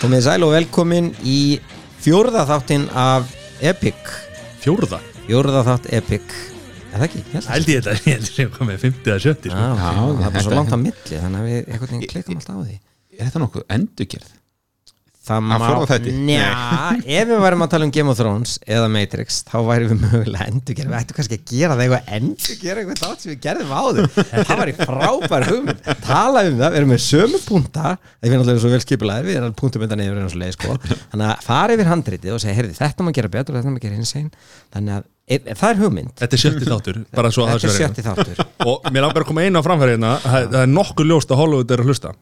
Komið sæl og velkomin í fjórða þáttinn af Epic Fjórða? Fjórða þátt Epic Er það ekki? Að- Hældi ég þetta, ég held ég komið 50 eða 70 Já, það er bara svo langt á milli þannig að við veginn klikkam alltaf á því Er þetta nokkuð endurgerð? Það þætti? Njá, ef við værum að tala um Game of Thrones eða Matrix, þá væri við mögulega endurgerð, við ættum kannski að gera það eitthvað endurgerð eitthvað þátt sem við gerðum áður? Það var í frábær hugmynd. Tala um það, við erum með sömu punta það er náttúrulega svo vel skipulæðir, við erum punktum mynda niður eins og leið, sko, þannig að fara yfir handritið og segja, heyrði, þetta má gera betur, þetta má gera hins einn þannig að e, það er hugmynd. Þetta er sjötti þáttur, bara svo að þetta er sjötti þáttur. Og mér langar að koma einu á framfæri hérna Það það er nokkuð ljóst að Hollywood er að hlusta.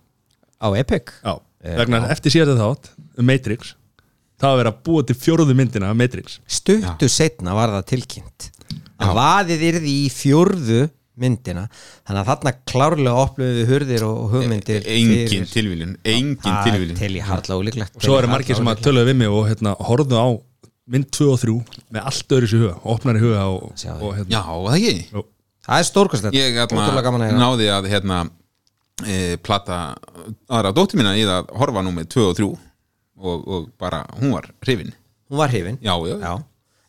Á Epic? Já, vegna já. eftir síðan þátt um Matrix Það var að búa til fjóruðu myndina af Matrix. Stuttu setna var það tilkynnt að vaðið yrði í fjórðu myndina þannig að þarna klárlega opluðu við hurðir og hugmyndir Engin fyrir- tilvílun, engin Það er tilvílun til í harla ólíklegt. Svo eru margir sem að töluðu við mig og hérna, horfðu á mynd 2 og 3 með allt öðru sér huga, opnar í huga og, og hérna, Já, það ekki? Það er Ég gaman að atna, heyra. náði að hérna e, plata aðra dóttir mína í það að horfa nú með 2 og 3 og, og bara, hún var hrifin hún var hrifin Já, já, Já.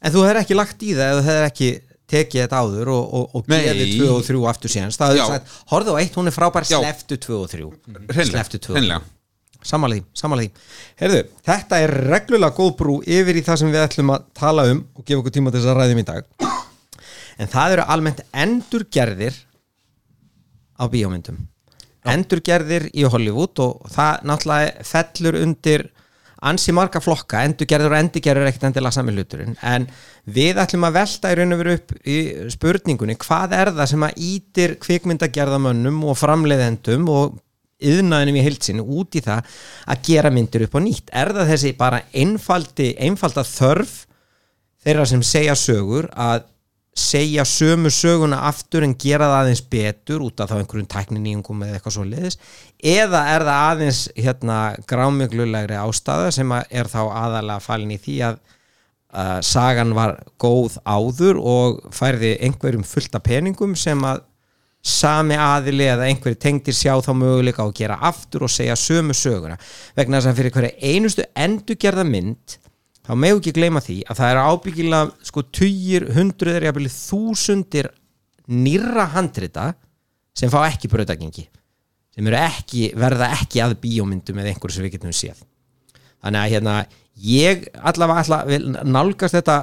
en þú hefur ekki lagt í það ef þú hefur ekki tekið þetta áður og, og, og gefið 2 og 3 aftur síðan það hefur sagt, horfðu á eitt, hún er frábær sleftu 2 og 3 Hreinlega, sleftu 2 og 3 hreinlega. Samanlega því, samanlega því. Heyrðu, þetta er reglulega góð brú yfir í það sem við ætlum að tala um og gefa okkur tíma til þess að ræðum í dag. En það eru almennt endurgerðir á bíómyndum. Endurgerðir í Hollywood og það náttúrulega fellur undir ansi marga flokka, endurgerður og endurgerður er ekkert endilega sami hluturinn, en við ætlum að velta í raun og veru upp í spurningunni, hvað er það sem að ítir kvikmyndagerðamönnum og framleiðendum og yðnaðinum í heilsinu út í það að gera myndir upp á nýtt? Er það þessi bara einfaldi einfalda þörf þeirra sem segja sögur að segja sömu söguna aftur en gera það aðeins betur út af þá einhverjum tækninýjungum eða eitthvað svo leiðis eða er það aðeins hérna grámjöglulegri ástæða sem er þá aðalega falin í því að uh, sagan var góð áður og færði einhverjum fullt af peningum sem að sami aðili eða einhverju tengdir sjá þá möguleika að gera aftur og segja sömu söguna. Vegna þess að fyrir hverja einustu endurgerða mynd þá megu ekki gleyma því að það er ábyggilega sko tugir, hundruðir, jafnvel þúsundir nýrra handrita sem fá ekki bröðagengi sem ekki, verða ekki að bíómyndum eða einhverju sem við getum séð. Þannig að hérna ég allavega allavega nálgast þetta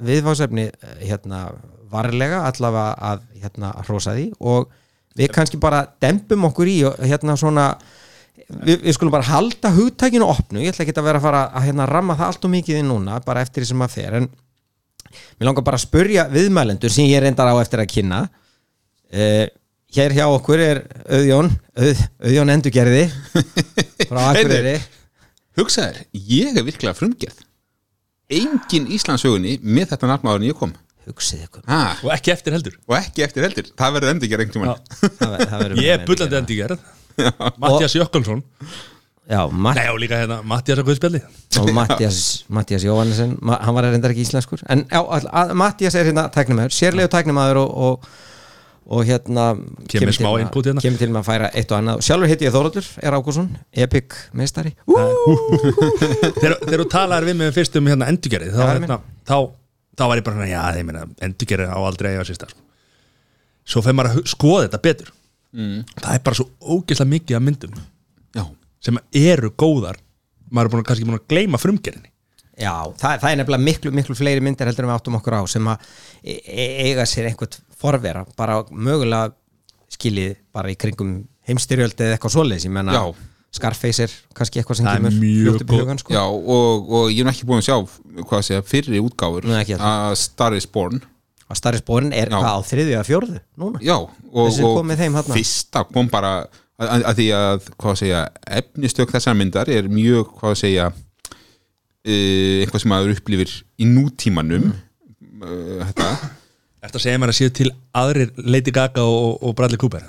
viðfásefni eh, hérna varlega allavega að hérna hrósa því og við kannski bara dempum okkur í hérna svona við, við skulum bara halda hugtækinu opnu, ég ætla ekki að vera að fara að hérna ramma það allt og mikið í núna, bara eftir því sem að fer en mér langar bara að spurja viðmælendur sem ég reyndar á eftir að kynna. Uh, hér hjá okkur er Auðjón Auð, Auðjón Endurgerði frá Akureyri. Hugsaður, ég er virkilega frumgerð. Engin Íslandsögunni með þetta nafnáður en ég kom. Hugsið ykkur. Ha, og ekki eftir heldur. Og ekki eftir heldur, það verður endurgerð einhvern verður Ég er bullandi Endurgerð. Mattias Jökkulsson Já, Matt Nei, og líka hérna, Mattias á Guðspjalli. Og Mattias, Mattias Jóhannesson ma hann var reyndar ekki íslenskur. En já, all, Mattias er hérna tæknumæður, sérlegu tæknumæður og, og, og hérna Kemur smá með input hérna. kemur til með að færa eitt og annað. Sjálfur heiti ég Þóraldur, er Ágúrsson, Epic meistari. Þegar þú talaðir við mig fyrst um hérna endurgerði þá, hérna, þá, þá var ég bara svona, já, ég meina endurgerði á aldrei. Svo fer maður að skoða þetta betur mm. Það er bara svo ógeðslega mikið af myndum Já, sem eru góðar. Maður er búin, að- kannski búin að gleyma frumgerðinni. Já, það, það er nefnilega miklu, miklu fleiri myndir heldur en við áttum okkur á sem að e e eiga sér einhvern forvera bara mögulega skiljið bara í kringum heimstyrjöld eða eitthvað svoleiðis, ég menna Já. Scarface er kannski eitthvað sem kemur fljótt upp í hugan sko. já og, og ég er ekki búin að sjá hvað að segja, fyrri útgáfur að Star is Born að Starri Spórin er Já. hvað á þriðju eða fjórðu núna? Já, og, og fyrsta kom bara að, að, að því að, hvað að segja efnistök þessar myndar er mjög, hvað að segja uh, eitthvað sem maður upplifir í nútímanum. Uh, þetta. Þetta segir maður að séu til aðrir Lady Gaga og, og Bradley Cooper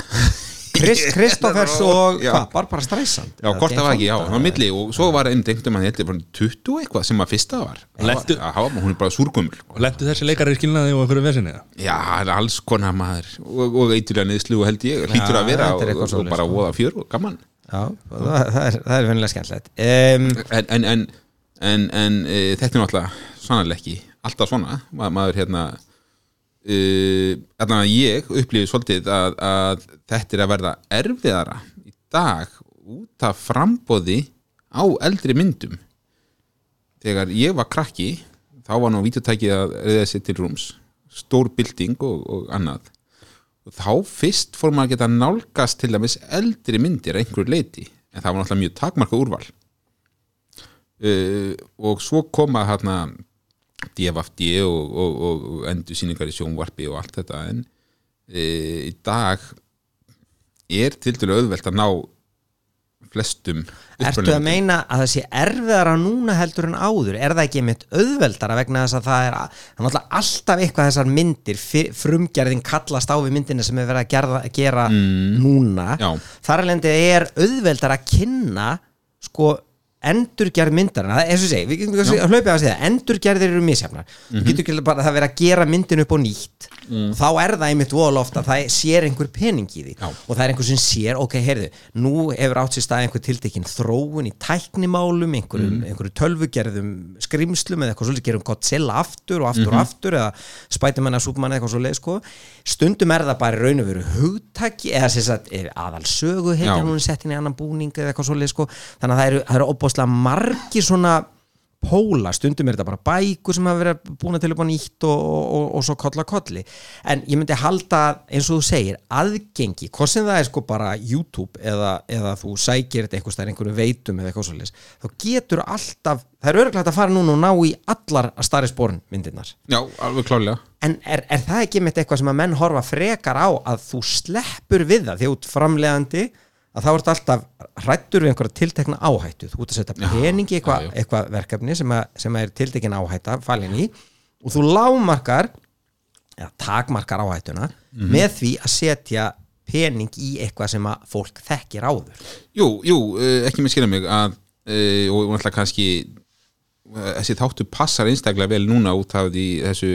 Chris, Kristoffers og Já. hvað, Barbara Streisand Já, hvort það var ekki, já, það var milli og svo var einmitt einhvern veginn, þetta er bara 20 eitthvað sem að fyrsta var Já, það var- hún er bara súrgumul og lendu þessi leikari í skilnaði og einhverju vesinni eða? Já, það er alls konar maður og, og eitur að neðslu held ég, hlýtur að vera er og, eitthvað og, bara sko. voða fjör og gaman Já, það, það er, það er venilega skemmtilegt um, en, en, en, en, en e, þetta er náttúrulega sannarlega ekki alltaf svona Ma, maður hérna e, allan að ég upplifið svolítið að, að þetta er að verða erfiðara í dag út af frambóði á eldri myndum. Þegar ég var krakki þá var nú vítutækið að reyða sér til rúms stór bylting og, og annað. Og þá fyrst fór maður að geta nálgast til dæmis eldri myndir einhverju leiti en það var náttúrulega mjög takmarka úrval. Uh, og svo koma hérna DFFD og, og, og, og endur síningar í sjónvarpi og allt þetta en uh, í dag er til dælu auðvelt að ná flestum Ertu að meina að það sé erfiðara núna heldur en áður? Er það ekki mitt auðveldara vegna þess að það er, náttúrulega alltaf eitthvað þessar myndir, frumgerðin kallast á við myndina sem er verið að gera, gera núna. Já. Þar alveg er auðveldara að kynna sko endurgerð er eins og segi, við getum að hlaupið að segja, endurgerðir eru misjafnar Mhm. þú getur ekki bara að það vera að gera myndin upp og nýtt og þá er það einmitt vol ofta að það sér einhver pening í því Mm. Já. og það er einhver sem sér, ok, heyrðu nú hefur átt sér stað einhver tiltekin þróun í tæknimálum, einhverjum, Mm. einhverju tölvugerðum skrimslum eða eitthvað svolítið gerum Godzilla aftur og aftur Mhm. og aftur eða Spiderman eða Superman eitthvað svolítið sko. stundum er það bara raun og veru hugtaki eða sem sagt aðal sögu heitir Já. hún sett inn í annan búning að opbáslega margir svona póla, stundum er þetta bara bækur sem hafa verið búin til upp á nýtt og, og, og, og svo kolla kolli. En ég myndi halda eins og þú segir aðgengi, hvort sem það er sko bara YouTube eða, eða þú sækir þetta eitthvað stær einhverju veitum eða eitthvað svolítið þá getur alltaf, það er örglægt að fara núna og ná í allar að starri spórn myndirnar. Já, alveg klálega En er, er það ekki mitt eitthvað sem að menn horfa frekar á að þú sleppur við það? Út framlegandi að þá ert alltaf hrættur við einhverja tiltekna áhættu. Þú ert að setja pening í eitthvað, eitthvað verkefni sem, að, sem að er tiltekin áhætta falin í og þú lámarkar eða takmarkar áhættuna Mhm. með því að setja pening í eitthvað sem að fólk þekkir áður. Jú, jú, uh, ekki með skilja mig að, uh, og náttúrulega kannski uh, þessi þáttu passar einstaklega vel núna út af því þessu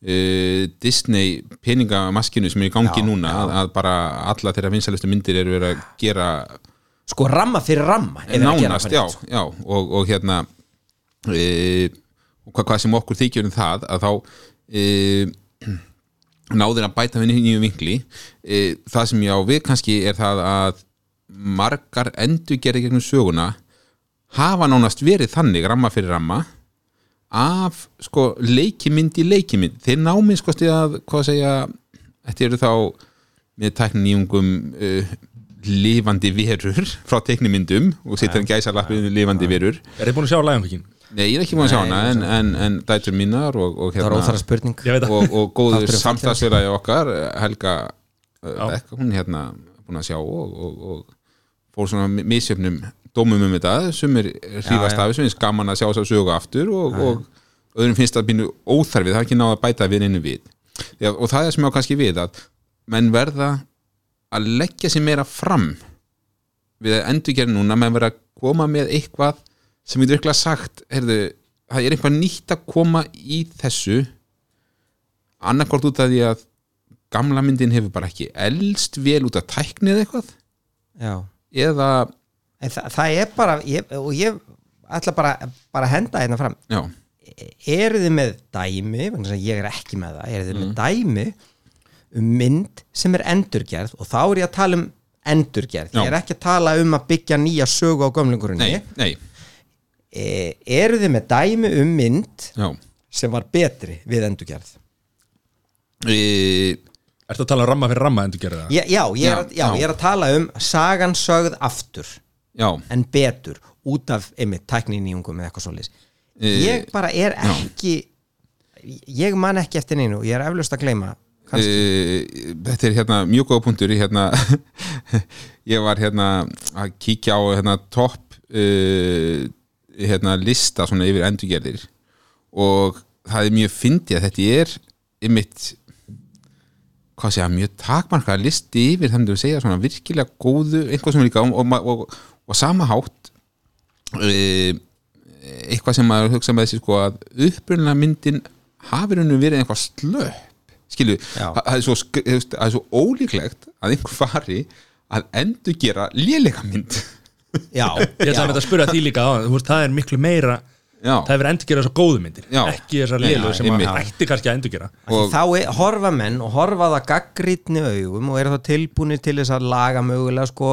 Disney peningamaskinu sem er í gangi Já, núna að, að bara alla þeirra vinsælustu myndir eru verið að gera sko ramma fyrir ramma nánast, það já, já og, og hérna e, og hvað, sem okkur þykjur um það að þá e, náðir að bæta við nýju vinkli. E, það sem ég á við kannski er það að margar endurgerði gegnum söguna hafa nánast verið þannig ramma fyrir ramma af sko leikimynd í leikimynd. Þeir námið sko stíð að hvað segja þetta eru þá með tækninýjungum uh, lifandi verur frá teiknimyndum og sittar en gæsa lappið lifandi verur. Er þið búin að sjá Lion Nei, ég er ekki búin að sjá hana en, en, en dætur mínar og, og hérna og, og góður samstagsfélagi okkar Helga uh, Beck, hún er hérna búin að sjá og, og, og fór svona mi- misjöfnum dómum um þetta sem er já. af sem finnst gaman að sjá þess að sögu aftur og, og öðrum finnst það býnu óþarfið það er ekki náða að bæta við einu við. Já, og það er sem ég á kannski við að menn verða að leggja sér meira fram við að endurgerð núna menn verða að koma með eitthvað sem við virkilega sagt heyrðu, það er eitthvað nýtt að koma í þessu annarkvort út af því að gamla myndin hefur bara ekki elst vel út af tæknið eitthvað já. eða, En það, það er bara, ég, og ég ætla bara, bara að henda hérna fram. Já, eru þið með dæmi ég er ekki með það, eru þið Mm. með dæmi um mynd sem er endurgerð? Og þá er ég að tala um endurgerð, Já. ég er ekki að tala um að byggja nýja sögu á gömlingurinn nei, nei. E, eru þið með dæmi um mynd já. sem var betri við endurgerð? E, Ertu að tala um ramma fyrir ramma endur gera það? já, já, ég er, Já, að- já, já. ég er að tala um sagan sögð aftur já, en betur út af einmitt tækninýjungum eða eitthvað svoleiðis. Eh, ég bara er ekki ég man ekki eftir neinu og ég er eflaust að gleyma kannski, e, þetta er hérna mjög góða punktur hérna ég var hérna að kíkja á hérna topp e, hérna lista svona yfir endurgerðir og það er mjög fyndið að þetta er ymitt hvað segja, mjög takmarkaða listi yfir þannig að segja svona virkilega góðu einhvað sem er líka og, og, og, og sama hátt e, eitthvað sem maður hugsa með þessi sko að upprunna myndin hafi raunum verið eitthvað slöpp. Skilu, það er svo, er svo ólíklegt að einhver fari að endur gera lélega mynd. Já, Ég ætla að að spura því líka á Það er miklu meira Já, Það hefur endur gera þessar góðu myndir Já. Ekki þessar lélu sem að einmitt. ætti kannski að endur gera Og- þá er, horfa menn og horfa það gaggrítni augum og eru þá tilbúinir til þess að laga mögulega sko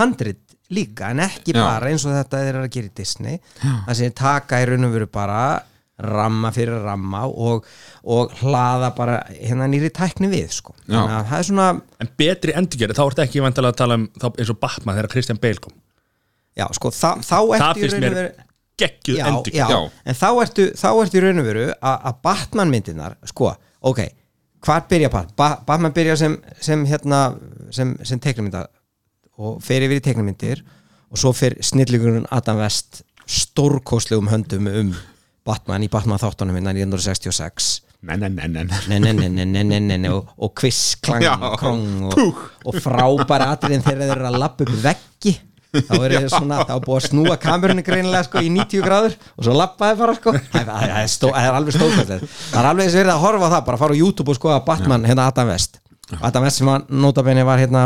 handrit líka en ekki Já. bara eins og þetta er að gera í Disney það sem taka í raun og veru bara ramma fyrir ramma og, og hlaða bara hérna nýri tækni við sko er svona En betri endur gera, þá ertu ekki vantilega að tala um þá, eins og Batman þegar Christian Bale kom já sko þá, þá ertu í finnst raun og mér veru geggjuð já, endur já, Já. en þá ertu, þá ertu í raun og veru að að Batman myndirnar sko, ok, hvar byrja Batman? Ba Batman byrja sem, sem hérna sem, sem teiknumynda og fer yfir í teknamyndir og svo fer snillíkurinn Adam West stórkóslegum höndum um Batman í Batman þáttunum hérna minna 1966 og kviss, klang, krong og, og frábæra atriðin þegar þeir eru að lappa upp veggi. Þá er það svona, þá búið að snúa kamerunni greinilega sko í 90 gráður og svo lappaði bara sko, það er, stó, það er alveg stókvæmlega, það er alveg þess að verða að horfa það bara að fara á YouTube og sko að Batman, hérna Adam West. Adam West sem var, notabenni var hérna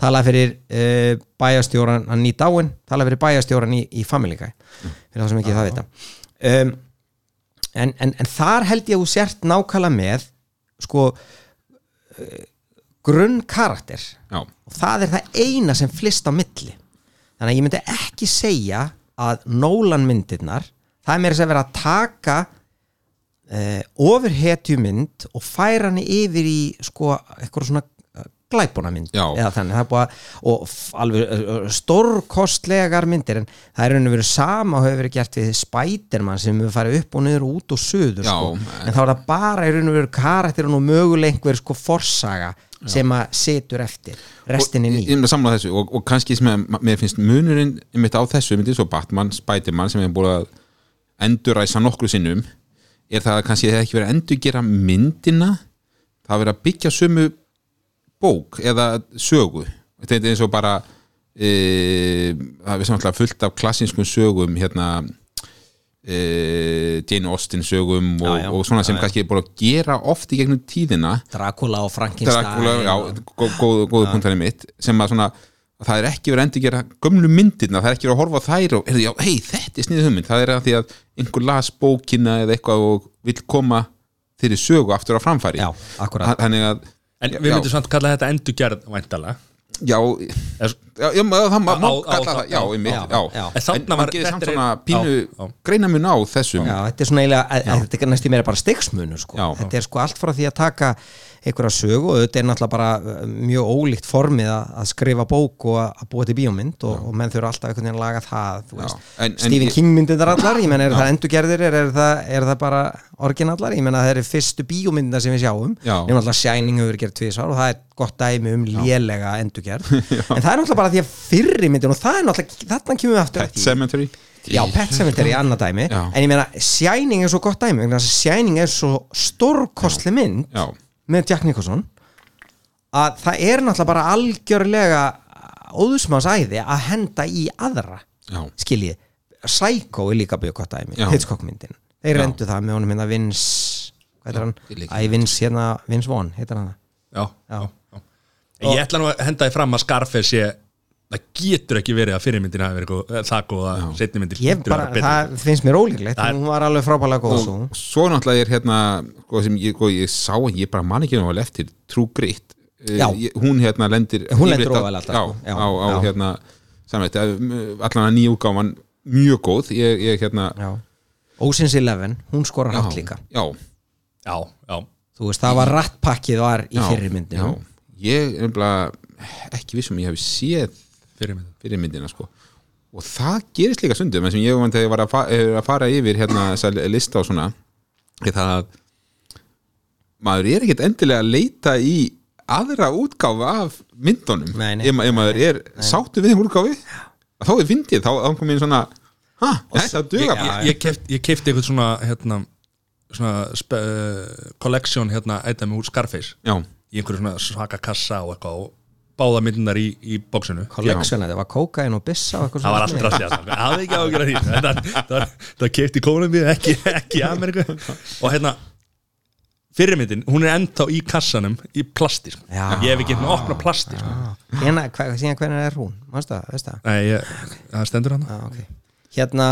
talað fyrir uh, bæjastjóran hann í dáin, talað fyrir bæjastjóran í, í Family Guy, fyrir það sem ekki það vita. Um, en, en, en þar held ég að þú sért nákvæmlega með sko uh, grunn karakter Já, og það er það eina sem flist á milli. Þannig að ég myndi ekki segja að Nolan myndirnar það er meira sem vera að taka uh, ofurhetjumynd og færa hann yfir í sko eitthvað svona glæbuna mynd Já. þannig, er að og alveg stórkostlegar myndir en það er raun og verið sama og hefur verið gert við Spiderman sem hefur farið upp og niður út og suður Já, sko. en- þá er það bara raun og verið karakterinn og möguleg einhver sko forsaga sem að setur eftir restinni ný og, og kannski sem að, mér finnst munurinn einmitt á þessu, myndi svo Batman, Spiderman sem erum búin að enduræsa nokkru sinnum er það að kannski það ekki verið að endurgera myndina það að vera að byggja sömu bók eða sögu. Þetta er eins og bara e, það er samtlega fullt af klassinskum sögum hérna e, Jane Austen sögum og, Já, já. og svona sem Já, kannski er búin að gera oft í gegnum tíðina. Dracula og Frankenstein Dracula, já, og- gó- góð, góðu punktarinn mitt sem að svona að það er ekki verið að endur gera gömlu myndirna, það er ekki verið að horfa á þær og, já, hei, þetta er sniðið hugmynd. Það er að því að einhver las bókina eða eitthvað og vill koma þeirri sögu aftur á framfæri. Þannig að En við myndum samt kalla þetta endurgerð væntala Já, já, það má kalla það Já, einmitt En það getur samt svona pínu greinamun á þessum. Já, þetta er svona eiginlega, þetta er næst í mér bara styggsmunu sko. Þetta er sko allt frá því að taka einhverja sögu og þetta er náttúrulega bara uh, mjög ólíkt formið að, skrifa bók og að, búa til bíómynd og, og menn þurfa alltaf einhvern veginn að laga það Já. Stephen King myndindar allar ég menn er það endurgerðir er, er, það, er það bara orginallar, ég menn að það eru fyrstu bíómyndina sem við sjáum, Já. nema alltaf Shining hefur verið gert tvisar og það er gott dæmi um lélega endurgerð, en það er náttúrulega bara því að fyrri myndin og það er náttúrulega þarna kemur við aftur. Cemetery Já, Pet Sematary er annað dæmi. Já. En ég meina, Shining er svo gott dæmi Shining er svo stórkostli mynd. Já. Með Jack Nicholson að það er náttúrulega bara algjörlega óðusmanns æði að henda í aðra Já. skiljið, Psycho er líka mjög gott dæmi Já. Hitchcock myndin, þeir rendu það með honum hérna Vince hvað heitir hann? Æ, Vince hérna, Vince Vaughn, heitir hann það Já, Já. já, já. En Ég ætla nú að henda því fram að Scarface sé það getur ekki verið að fyrirmyndin hafi verið eh, það góð að setni myndin Ég bara, það finnst mér ólíklegt. Það hún var alveg frábælega góð svo og svo náttúrulega er hérna sko, sem ég, sko, ég sá, ég bara man ekki náttúrulega eftir True Grit Eh, ég, hún hérna lendir Hún lendir ofarlega alltaf, já, sko. Já, á, á já. hérna samveit, allan að nýjúgáman mjög góð, ég, ég hérna. Ocean's Eleven, hún skorar já, hatt líka. já, Já, já, Þú veist, það var rattpakkið var í já. ég er nefnilega ekki vissum ég hef séð fyrirmyndin fyrir myndina sko. Og það gerist líka stundum eins og ég var ég að, fa eh, að fara yfir hérna þessa lista og svona það að maður er ekkert endilega að leita í aðra útgáfu af myndunum. Nei, nei. ef, ef maður er sáttu við þeim útgáfi þá er fyndið, þá, þá kom ég svona ha, þetta duga Ég, bara. ég, keft, ég kefti eitthvað svona hérna, svona spe, uh, collection hérna, eitthvað með úr Scarface já, í einhverju svona svaka kassa og eitthvað og báða myndunar í, í bóksinu Collection, þetta var kókain og bissa og eitthvað það var svona. allt drastið það hafði ekki á að gera því það, það, það kefti í Kólumbíu, ekki, ekki í Ameríku og hérna fyrirmyndin, hún er ennþá í kassanum í plasti sko. Já. ég hef ekki hérna opna plasti sko. Hérna, hva, síðan hvernig er hún? Mástu það, veist það? Nei, ég, það stendur hann Já, ok Hérna,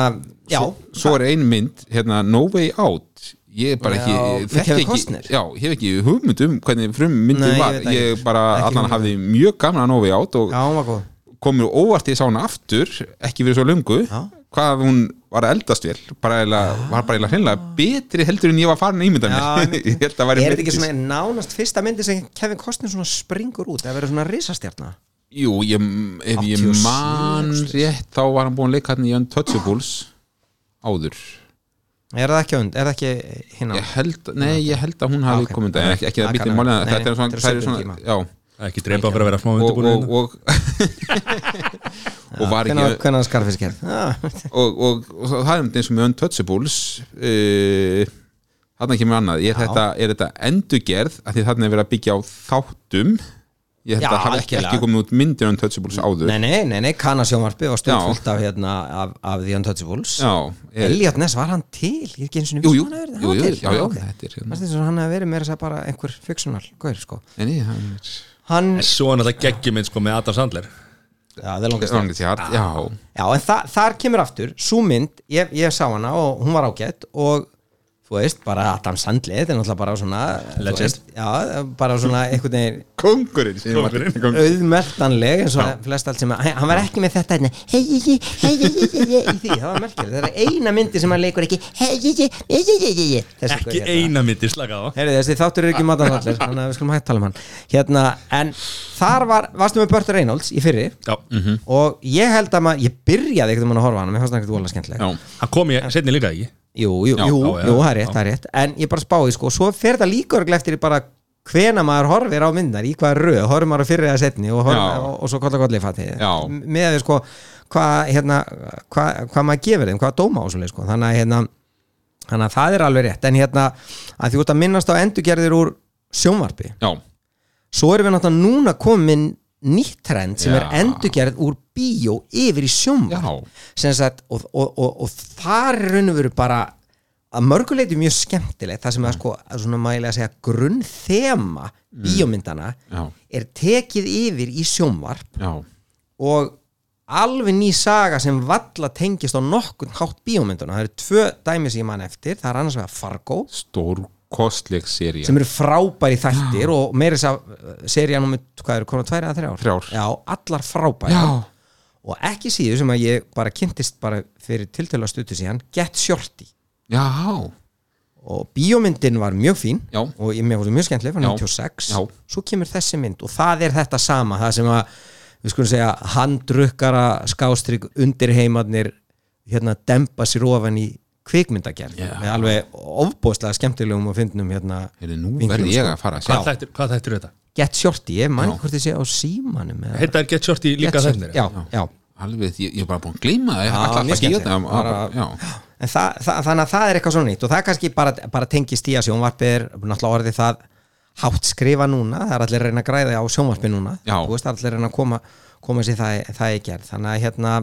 já Svo er ein mynd, hérna, No Way Out Ég er bara Já, ekki, með þekki ekki Costner. Já, ég hef ekki hugmynd um hvernig frum myndin Nei, ég var. það Ég ekki. bara Ekki allan hafði mjög gaman að No Way Out og Já, komur óvart í sána aftur ekki verið svo lungu Já. hvað hún var eldast vel. Bara eiginlega, var bara hreinlega betri heldur en ég var farin ímynda Já, mér ég held að Er væri þetta ekki svona nánast fyrsta myndi sem Kevin Costner svona springur út? Það verður svona risastjarna? Jú, ég, ef ég 87 man rétt þá var hann búin að leika hann í Untouchables áður Er það ekki er það ekki hinn á ég held, nei, ég held að hún hafi ok. komið undan, en ekki, ekki Það það býtið kann máli vera. Nei, þetta er svona, þetta er er svona já, Það er ekki dreipa fyrir að vera smá og, og, undirbúin og, og var ekki Hvernig var skarfiskerð og, og, og það er eins og með Untouchables uh, þarna kemur annað. Er þetta, er þetta endurgerð? Af því þarna er verið að byggja á þáttum ég held Já, að það hafi ekki, komið út myndir Untouchables áður. Nei, nei, nei, nei, kannasjónvarpi var stundfullt af, hérna, af, af The Untouchables. Já, er, Elliot Ness, var hann til? Ég er ekki eins og jú, jú, hann hefur jú, jú, verið já, já, þetta er hérna, Fannst þess að hann hefði verið meira að bara einhver fictional gaur, sko. Nei, nei, hann er Hann, Svo er náttúrulega geggjuminn sko með Adam Sandler. Já, það er langast Já, en þa þar kemur aftur, sú mynd ég, ég sá hana og hún var ágætt og þú veist, bara Adam Sandler þetta er náttúrulega bara svona veist, Já, bara svona einhvern veginn kongurinn Kóngurinn. Kóngurinn. auðmeltanleg eins og flest allt sem að, hann var ekki með þetta hérna, hei, hei, hei, hei, hei, hei, hei, í því, það var merkilegt það er eina myndi sem hann leikur ekki hei, hei, hei, hei, hei, hei, hei, þessi Ekki hérna. eina myndi slaka á Heyrðu, þessi þáttur er ekki matan allir þannig að við skulum hægt tala um hann hérna, en þar var, varstu með Burt Reynolds í fyrri Já, og ég held að maður, ég byrjaði ekkert um að horfa á hana, mér fannst það ekkert vola skemmtileg já, hann kom í setni líka ekki jú, jú, Já, jú, já, jú, það er rétt, það er rétt. En ég bara spái, sko, svo fer það líka örglega eftir bara hvena maður horfir á myndar í hvaða röð, horfir maður á fyrri eða setni og, horf, og, og svo kolla kolli fatti Já. með við sko hvað hérna, hva, hva maður gefur þeim, hvað dóma ásvöldið sko, þannig að hérna þannig að það er alveg rétt, en hérna að því út að minnast á endurgerðir úr sjónvarpi. Já, svo erum við náttúrulega núna komin nýtt trend sem er endurgerð úr bíó yfir í sjónvarp. Og, og, og, og þar er raun og veru bara að mörguleiti mjög skemmtilegt. Það sem er sko, svona mæli að segja grunnþema bíómyndana já, er tekið yfir í sjónvarp já. og alveg ný saga sem valla tengist á nokkurn hátt bíómynduna það eru tvö dæmi sem ég man eftir. Það er annars vegar Fargo stórkostleg seria sem eru frábæri þættir og meira þess að serían um hvað eru, konar tvær eða þrjár? Þrjár. Já, allar frábæri Já. og ekki síður sem að ég bara kynntist bara fyrir tiltölu að stutu síðan Get Shorty já, og bíómyndin var mjög fín Já. og ég mér fannst mjög skemmtileg frá Já. 96 Já. svo kemur þessi mynd og það er þetta sama það sem að við skulum segja handrukkara skástrygg undirheimarnir hérna dempa sér ofan í kvikmyndagerð Já. með alveg ofbóðslega skemmtilegum og fyndnum hérna nú verði ég sko. að fara að Já. Hvað þættir, hvað þættir þetta? Get Shorty, ég ekki hvort þið sé á símanum eða- Heita er Get Shorty líka já. alveg, ég, er bara búin að gleyma það þannig að það er eitthvað svona nýtt og það er kannski bara, bara tengist í að sjónvarpi er náttúrulega orðið það hátt skrifa núna, það er allir að reyna að græða á sjónvarpi núna, Já. þú veist, það er allir reyna að koma, koma sér það, það í gerð þannig að hérna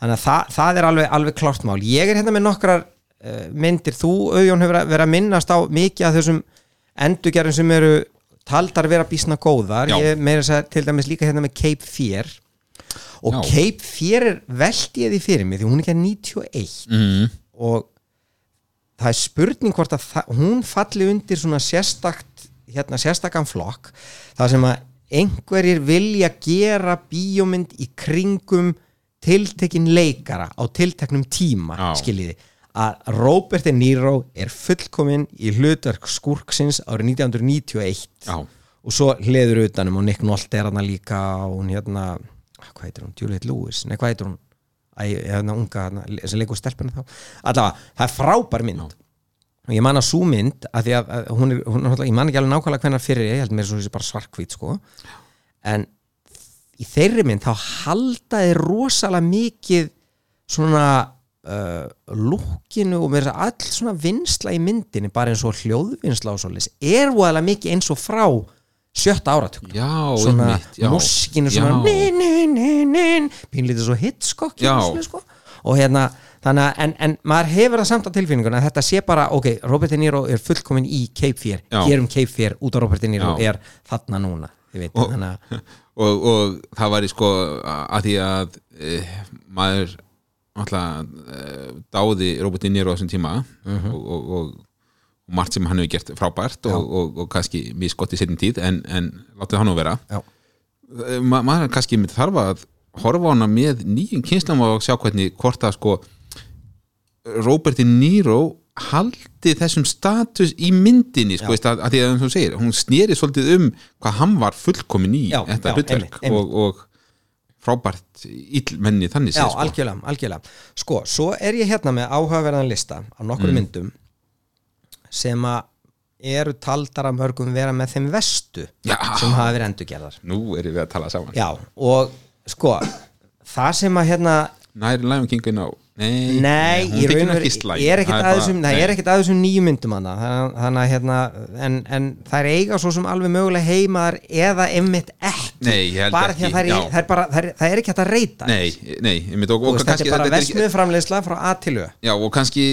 þannig að það, það er alveg, alveg klárt mál. Ég er hérna með nokkrar uh, myndir. Þú, auðjón, hefur verið að minnast á mikið af þessum endurgerðum sem eru taldar vera bísna góðar. Já. ég meira þess að til dæmis líka hérna með Cape Fear. Og Já. Cape Fear er veldi ég því fyrir mig því hún er ekki að 91 mm, og það er spurning hvort að það, hún falli undir svona sérstakt hérna sérstakann flokk það sem að einhverjir vilja gera bíómynd í kringum tiltekin leikara á tilteknum tíma Já. skiljiði að Robert De Niro er fullkominn í hlutverk skúrksins árið 1991 já, og svo hliður utanum og Nick Nolte er hana líka og hún hérna hvað heitir hún, Juliette Lewis, nei hvað heitir hún? Æ, hérna unga sem leikur stelpuna þá. Allavega, það er frábær mynd. Og ég man að sú mynd að því að, að hún er, hún ég man ekki alveg nákvæmlega hvenær fyrir ég held mér svo þessi bara svarkvít sko. En í þeirri mynd þá haldaði rosalega mikið svona uh, lúkinu og mér að all svona vinsla í myndinni bara eins og hljóðvinsla og svoleiðis er voðalega mikið eins og frá sjötta áratug já, svona einmitt, já. múskinu svona pínlítið svo hitskokk sko. og hérna þannig að en, en maður hefur það samt á tilfinninguna að þetta sé bara, ok, Robert De Niro er fullkomin í Cape Fear, Já. gerum Cape Fear út af Robert De Niro Já. er þarna núna veit, og, að og, og það var í sko að því að e, maður alltaf e, dáði Robert De Niro á þessum tíma Mhm. og, og, og, og margt sem hann hefur gert frábært og, og, og kannski misgott í setjum tíð en, en látið hann nú vera. E, ma maður kannski myndi þarf að horfa á hana með nýjum kynslam og sjá hvernig hvort að sko Robert De Niro haldi þessum status í myndinni sko, Já. veist, að, að því að þú segir, hún sneri svolítið um hvað hann var fullkomin í Já, þetta já, hlutverk. Og, og frábært illmenni þannig já séð sko. algjörlega, algjörlega sko, svo er ég hérna með áhugaverðan lista á nokkru Mm. myndum sem að eru taldar að mörgum vera með þeim vestu Já. sem hafa verið endurgerðar nú erum við að tala saman já, og sko það sem að hérna næri Lion King inn á nei, Nei, hún í þykir raun og nú veru ekki slæm. ég er ekkert Það að það nei. er að þessum nýju myndum hana þannig, að hérna en, en það er eiga svo sem alveg mögulega heimaðar eða einmitt ekki Nei, ég held bara því ekki, að það er, það er bara það er, það er ekki hægt að reyta nei, nei, einmitt, og, og veist, kannski þetta er bara versmiðframleysla frá A til Ö Já, og kannski,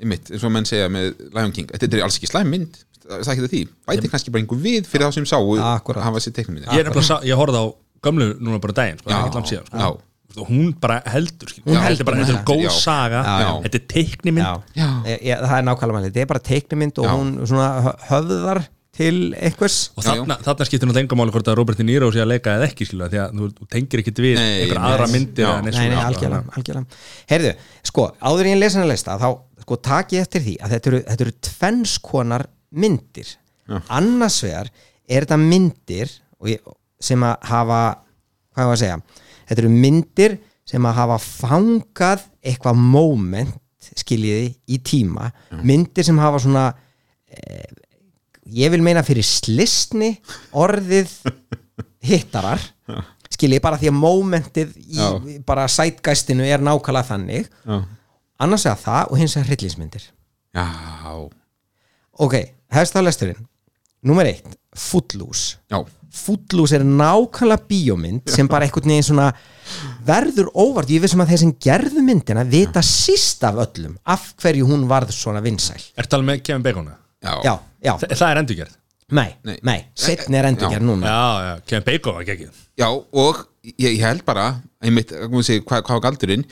einmitt, eins og menn segja með Lion King, þetta er alls ekki slæm mynd það er ekki því, bæti kannski bara einhver við fyrir þá sem sáu Akkúrat. hafa sér teiknum ég, er horfði á gömlu núna bara daginn sko, Já, ekki langt síðan sko. já. og hún bara heldur. Hún þetta heldur, er bara þetta er góð já. saga Já, já. þetta er teiknimynd Já, Já. Það er nákvæmlega þetta er bara teiknumynd og Já. hún svona hö- höfðar til einhvers og Já, þarna, þarna skiptir náttúrulega enga máli hvort að Robert De Niro sé að leika eða ekki skilja, því að þú, tengir ekkit við Nei, einhver nei, aðra myndir Já. Nei, nei, algjörlega, Heyrðu, sko, áður en ég lesa hana lista þá, sko, taki ég eftir því að þetta eru, þetta eru tvennskonar myndir Já. annars vegar er þetta myndir sem að hafa hvað var að segja þetta eru myndir sem að hafa fangað eitthvað moment skiljiði í tíma. Myndir sem hafa svona eh, ég vil meina fyrir slistni orðið hittarar skiljiði bara því að momentið í Já. bara sætgæstinu er nákvæmlega þannig. Já, annars vegar það og hins vegar hryllingsmyndir. Já, ok, hefst þá lesturinn. Númer eitt, Footloose. Já. Footloose er nákvæmlega bíómynd sem bara einhvern veginn svona verður óvart, ég vissum að þeir sem gerðu myndina vita síst af öllum af hverju hún varð svona vinsæl. Er talað með Kevin Bacon? já. já, já, Þa, það er endurgerð. Nei, Nei. nei. Setni er endurgerð núna. Já, já, Kevin Bacon var ekki Já, og ég, ég held bara einmitt, hvað, hvað, hvað var galdurinn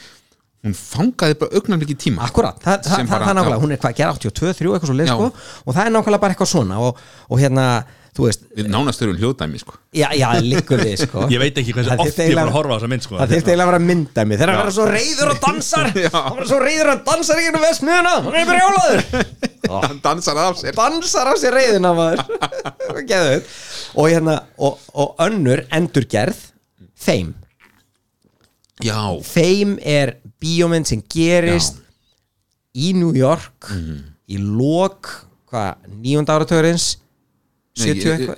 hún fangaði bara augnarleiki tíma. Akkurat, það, það, bara- það er nákvæmlega, já. hún er hvað, gera 82, 3 eitthvað svo leið sko, og það er nákvæmlega bara eitthvað svona. Og, og hérna, veist við nánast þurfum hljóðdæmi sko. já, já, liggur við sko. Ég veit ekki hversu Það oft ég eiginlega- að horfa á þessa mynd sko. Það þyrfti eiginlega að vera myndæmi Þegar Já. verður svo reyður og dansar Já. Hann verður svo reyður og dansar í gennum vestmiðuna Hann er brjálaður. Hann dansar af sér. Dansar á sér reyðina og, hérna, og, og önnur endurgerð Fame. Já, Fame er bíómynd sem gerist í New York í lok hvað, nýjunda áratörins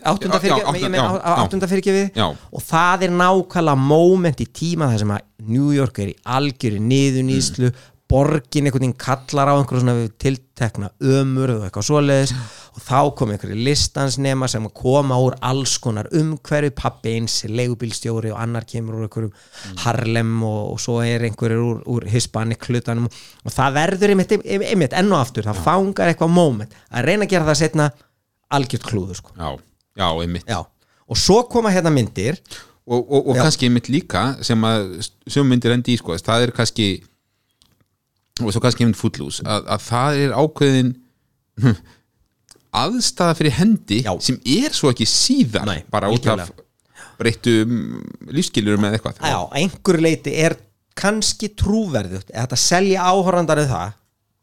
áttunda fyrirgefið og það er nákvæmlega moment í tíma þar sem að New York er í algjöri niðunýslu borgin einhvern veginn kallar á einhverju svona tiltekna ömur og eitthvað svoleiðis. Og þá kom einhverju listansnema sem koma úr alls konar umhverju pappi eins, leigubílstjóri og annar kemur úr einhverjum Harlem og, og svo er einhverjur úr, úr Hispanic hlutanum. Og það verður einmitt, einmitt enn og aftur, það fangar eitthvað moment. Að reyna að gera það setna algjört klúður sko. Já, já, einmitt. Já, og svo koma hérna myndir. Og, og, og kannski einmitt líka sem að sem myndir endi í sko það er kannski og svo kannski einmitt footloose að, að það er ákveðin aðstæða fyrir hendi Já. sem er svo ekki síðar Nei, bara út af breyttum lífskilurum eða eitthvað. Já, einhverju leiti er kannski trúverðugt eða þetta selja áhorandari það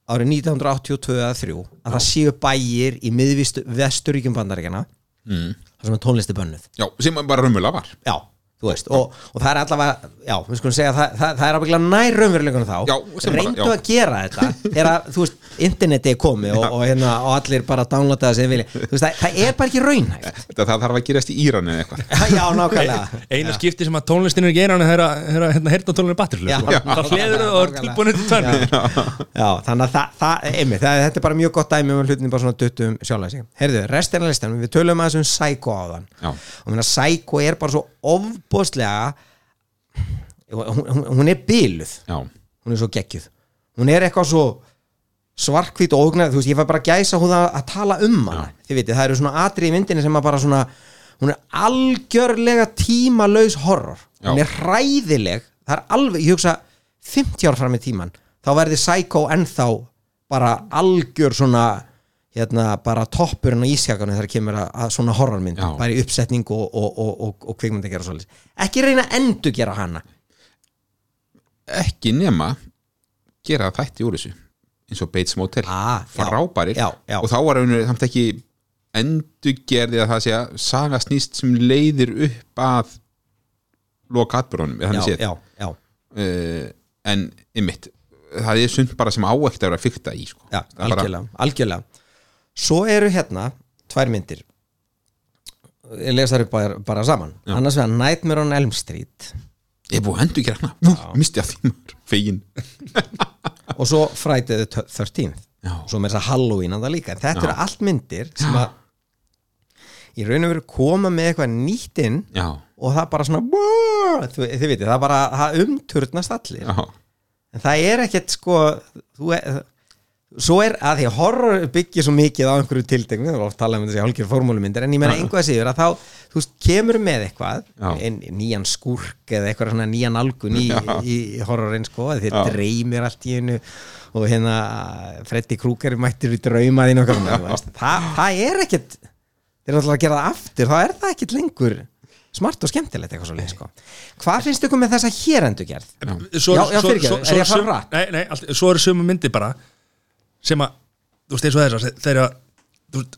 árið 1982 eða 3 að það séu bæir í miðvistu vesturíkjum bandaríkjana mm. það sem tónlisti bönnuð já, sem bara raunverulega var. Já, þú veist, og, og það er allavega já, við skulum segja að það, það, það er ábygglega nær raunveruleikunum þá, Já, sem bara, reyndu já. að gera þetta. Þegar að, þú veist, interneti er komið og, og, hérna, og allir bara downloada það sem vilja. Þú veist, það, það er bara ekki raunhægt þetta það þarf að gerast í Íran eða eitthvað. Já, nákvæmlega. Eina skipti sem að tónlistin er ekki einan er að hérna, hérna, hérna er batterlu Já. sko. Það hliður og er tilbúin til tvennu Já, þannig að það, það, einmitt, það, þetta er bara mjög gott dæmi um hlutin bara svona duttum sjálf ofbóðslega hún, hún, hún er byluð já, hún er svo geggjuð. Hún er eitthvað svo svarkvít og ógnað, þú veist, ég fæ bara gæsa hún að, að tala um hana, þið vitið, það eru svona atrið í myndinni sem að bara svona hún er algjörlega tímalaus horror, hún Já. er hræðileg. Það er alveg, ég hugsa 50 ár fram í tíman, þá verði Psycho ennþá bara algjör svona hérna bara toppurinn á ísjakanum þegar kemur að, að svona horrormynd bara í uppsetning og, og, og, og, og kvikmynd að gera svolítið. Ekki reyna að endur gera hana. Ekki nema gera þætti úr þessu eins og Bates Motel. Ah, já. og þá var rauninu samt ekki endurgerði að það sé að saga snýst sem leiðir upp að loka atbyrðunum uh, en ymmit það er sund bara sem á ekkert að vera fykta í sko. já, Það er bara- algjörlega, algjörlega svo eru hérna tvær myndir. Ég les þar upp bara, bara saman. Já. annars vegar Nightmare on Elm Street. Ég er búið að endurgerða hana. Ú, misti að því maður, fegin og svo Friday the 13th Já. svo með þess að Halloween að það líka. En þetta Já. eru allt myndir sem að í raun og veru koma með eitthvað nýtt inn já, og það bara svona "Wow!" þið, þið vitið, það bara það umturnast allir já, en það er ekkert sko þú er, svo er að því að horror byggir svo mikið á einhverju tilteknu það er oft talað um þessi hálfgjör formúlumyndir en ég meina einhvað síður að þá, þú veist, kemur með eitthvað en, nýjan skúrk eða eitthvað svona nýjan algun í, í, í horrorin sko, Já. dreymir allt í einu og hérna Freddy Krueger mættir í draumaðin og eitthvað, það, það er ekkert þeir eru alltaf að gera það aftur þá er það ekkert lengur smart og skemmtilegt eitthvað svo sko. hvað finnst ykkur með þessa hér endur gerð? svo, Já, já, fyrirgefðu, er ég að fara hratt? Nei, nei, allt, svo eru sömu myndi bara sem að, þú veist, eins og þess þeir að, þú veist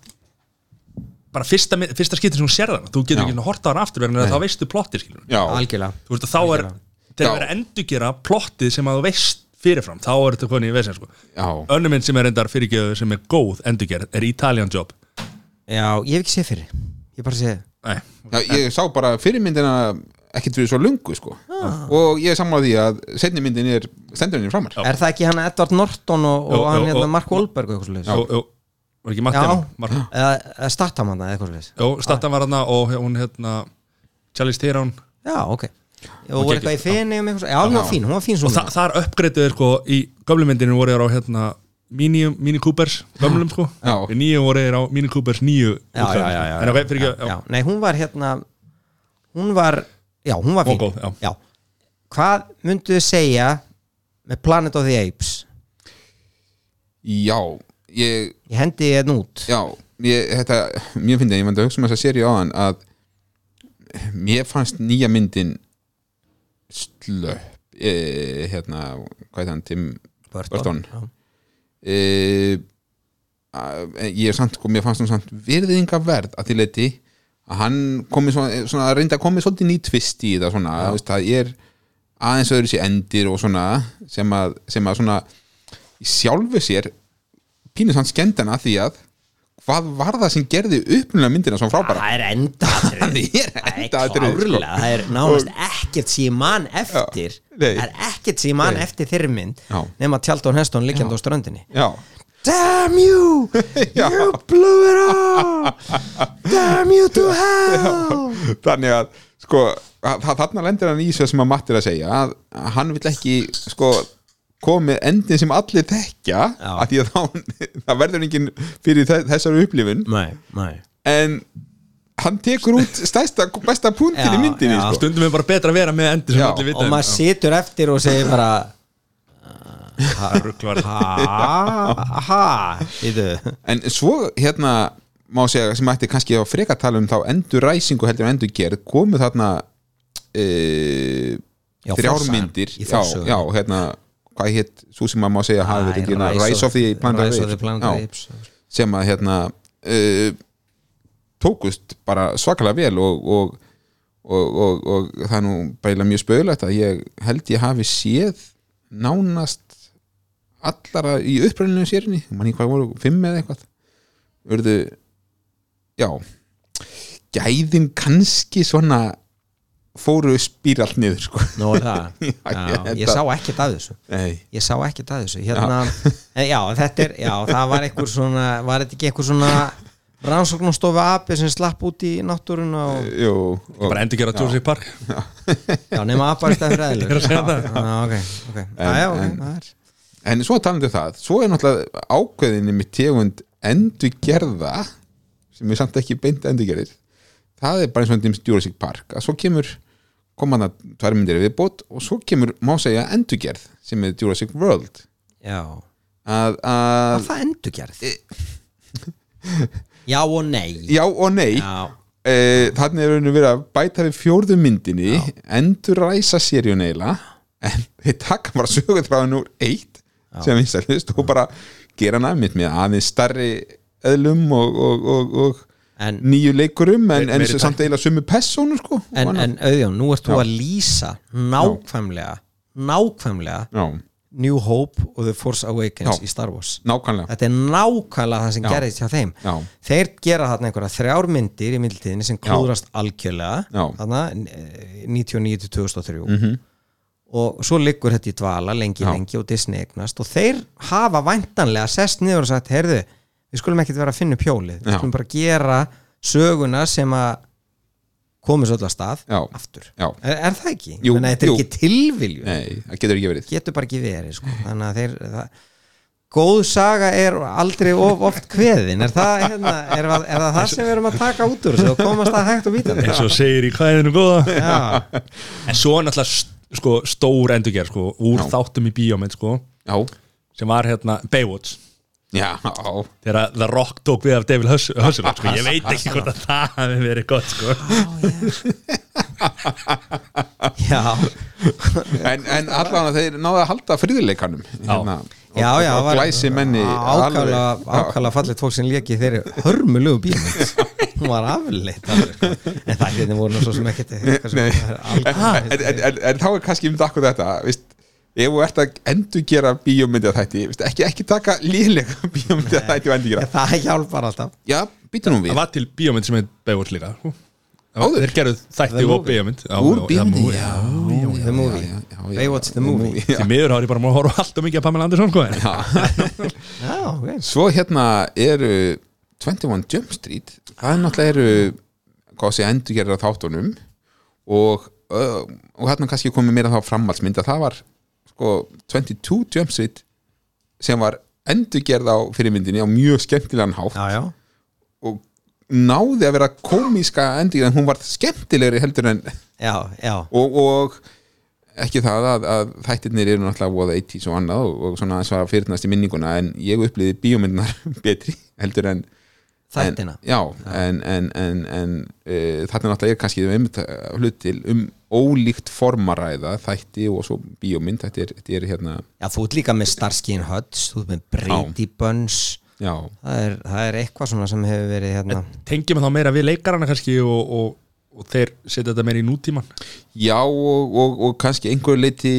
bara fyrsta, fyrsta skiptin sem hún sér þannig þú getur ekki svona horta á hann aftur þess að þá veistu plottið skilur já, algjörlega. Þú veist, og þá er, Algjörlega. þeir Já. eru að endurgera plottið sem að þú veist fyrirfram, þá er þetta konið í vesen sko. já, önnur mynd sem er endar fyrirgjöðu sem er góð endurgerð er Italian Job. Já, ég hef ekki séð fyrir Ég bara séð Nei, já ég sá bara fyrirmyndina ekkert fyrir svo lungu sko. og ég er sammála því að setni myndin er stendur henni framar. Er það ekki hann Edward Norton og, og Jú, hann jú, hérna og- Mark Wahlberg og eitthvað svolítið jú, jú, var ekki Já, Martin Mar eða, eða Statham hann eða eitthvað svolítið Jú, Stattan var hana og hún hérna Charlize Theron. Já, ok. Og var eitthvað í fenni um eitthvað svo- Já, hún var fín, hún var fín og svona. þa þar uppgreituður sko í gömlumyndinu voru þér á hérna Mini, Mini Coopers, gömlum sko. Já. í nýju voru þér á Mini Coopers nýju já, já, já, já, en ok, fyrir já, ekki já. Nei, hún var hérna Hún var, já, hún var Hún fín var góð, já. Hvað myndu þið segja með Planet of the Apes já, ég Ég hendi ég út já, ég, þetta, mér finnst ég vant að hugsa um þess að séri á hann að mér fannst nýja myndin slöpp e, hérna, hvað er hann Tim Burton. Já. e, að- ég er samt, sko, mér fannst hann samt virðinga verð að því leiti að hann komi svona, svona reynda að komi svolítið ný tvist í það svona, þú veist, það er aðeins öðru sér endir og svona sem að, sem að svona sjálfu sér pínur sann skemmtana því að hvað var það sem gerði upplulega myndina svona frábæra? Það er enda Það er Það er sko. klárlega, það er nánast ekkert sem ég man eftir. Það er ekkert sem ég man Nei. eftir þeirri mynd nema Tjaldón Heston liggjandi á ströndinni. Já, Damn you, you blew it all Damn you to hell þannig að sko, að- þarna lendir hann í svo sem að Matti er að segja að að hann vill ekki sko komið endin sem allir þekkja Já. að því að þá, það verður enginn fyrir þe- þessari upplifun Nei, nei en hann tekur út stærsta, besta punktin Já, í myndinni já. sko. stundum er bara betra að vera með endur sem Já, allir vita Og um. maður situr eftir og segir bara Ruglar. Ha, ha Íðu en svo hérna má segja sem ætti kannski að freka tala um þá endur ræsingu heldur en endur gerð komu þarna e, Já, þrjármyndir já, já, hérna hvað hétt, svo sem maður má segja hafi verið hérna, Rise of the Planet Apes. Sem að hérna uh, tókust bara svakalega vel og, og, og, og, og það er nú bæla mjög spöðulegt að ég held ég hafi séð nánast allara í uppræninu sérinni manni hvað voru, fimm eða eitthvað. Urðu já gæðin kannski svona fóru spíralt niður sko. Nú er það? Já, já, ég að- sá ekkert af þessu. Nei. Ég sá ekkert að þessu. Hérna, já. já, þetta er, já, það var einhver svona var þetta ekki einhver svona rannsóknarstofu api sem slapp út í náttúruna og Jú, og, bara endur gera Jurassic Park. Já, nema apa er stæður Ég er að segja það. Já, ok, ok, það er En svo talandi um það, svo er náttúrulega ákveðinni með tegund endurgerða sem er samt ekki beint endurgerðir. Það er bara eins og enn Jurassic Park að svo kemur komaða tvær myndir viðbót og svo kemur, má segja, endurgerð sem er Jurassic World. Já, að, að það endurgerð? Já og nei. Já og nei. Já, e, þannig er verið að bæta við fjórðu myndinni endurræsa seríun eiginlega. En þeir taka bara sögutráðin úr eitt sem vinsælist og bara gera hana mitt með aðeins starri eðlum og, og, og, og en, nýju leikurum en, en samt eiginlega sömu persónu sko en, en auðjón, nú ert þú að lýsa nákvæmlega nákvæmlega já, New Hope og The Force Awakens Já. í Star Wars. Nákvæmlega. Þetta er nákvæmlega það sem Já. gerðist hjá þeim. Þeir gera þarna einhverja þrjár myndir í mildtíðinni sem klúðrast algjörlega. Þarna eh, 99-2003 og svo liggur þetta í dvala lengi Já. lengi og Disney eignast og þeir hafa væntanlega sest niður og sagt heyrðu, við skulum ekkert vera að finna upp hjólið við Já. skulum bara gera söguna sem að komið svo öll að stað Já. aftur Já. er, er það ekki? Jú, Menna, þetta er jú. ekki tilvilju nei, það getur ekki verið getur bara ekki verið sko. þannig að þeir það, góð saga er aldrei of oft kveðin er það, hérna, er, það, er það það sem við erum að taka út úr þessu og komast að hægt og víta eins og segir í kvæðinu góða já, en svo er náttúrulega sko, stór endurgerð sko, úr Já. þáttum í bíómynd sko, já, sem var hérna Baywatch já, þegar The Rock tók við af David Huss- Hasselhoff sko. ég veit ekki hvort að það hefði verið gott sko. já, en, en allan að þeir náðu að halda friðleikanum hérna, og, já, já og var- glæsi menni ákala, ákala fallit fólk sem léki þeirri hörmulegu bílmynd hún var afleitt sko. en það hérna voru nú svo sem ekkert er en, en, en, en þá er kannski um akkur þetta veist, ef þú ert að endur gera bíómyndið þætti, veist, ekki, ekki taka lílega bíómyndið þætti og endur gera það hjálpar alltaf. Já, býta nú við. Það var til bíómynd sem heit Baywatch líka sko. Áður? þeir gerðu þætti og bíómynd. Já, úr já, bíómyndið, já, já, The movie. já, já, já, Baywatch the movie. því miður har ég bara múið að horfa allt og mikið að Pamela Andersson sko, en- já, ok. Svo hérna eru 21 Jump Street það er náttúrulega eru hvað sé endur gera þáttunum og, uh, og hérna kannski komið meira þá framhaldsmynd að það var sko 22 Jump Street sem var endurgerð á fyrirmyndinni á mjög skemmtilegan hátt. Já, já. Og náði að vera komíska endurgerð en hún var skemmtilegri heldur en já, og, og ekki það að, að þættirnir eru náttúrulega voða 80s og annað og, og svona og að fyrirnast í minninguna en ég upplýði bíómyndunar betri heldur en þættina. Já, en, en, en, en e, þarna náttúrulega er kannski um hlut til um ólíkt formaræða þætti og svo bíómynd þetta er, þetta er hérna já, þú ert líka með Starsky and Hutch þú ert með Brady Bunch. Já, það er, það er eitthvað svona sem hefur verið hérna. Tengjum þá meira við leikarana kannski og, og, og þeir setja þetta meira í nútíman já og, og, og kannski einhverju leiti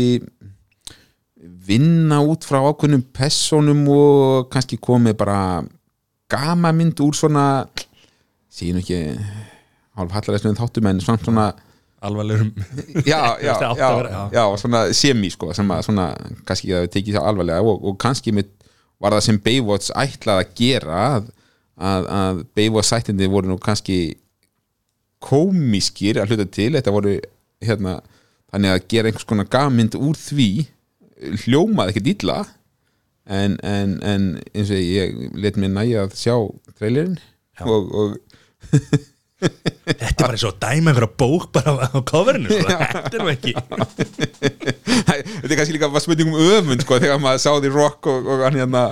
vinna út frá ákveðnum personum og kannski komið bara gamamynd úr svona síðan ekki hálf hallaræslu en þáttum en svona, svona alvarlegum já, já, já, já. svona semi sko, sem að svona, kannski að tekið það alvarlega og, og kannski mitt var það sem Baywatch ætlað að gera að, að, að Baywatch sættindi voru nú kannski komískir að hluta til þetta voru hérna þannig að gera einhvers konar gamind úr því hljómaði ekkert illa en, en, en eins og ég let mér næja að sjá trailerinn og, og þetta er bara svo að dæma einhverja bók bara á coverinu sko. þetta er nú ekki þetta er kannski líka bara spurning um öfund sko, þegar maður sá því rock og, og hann hérna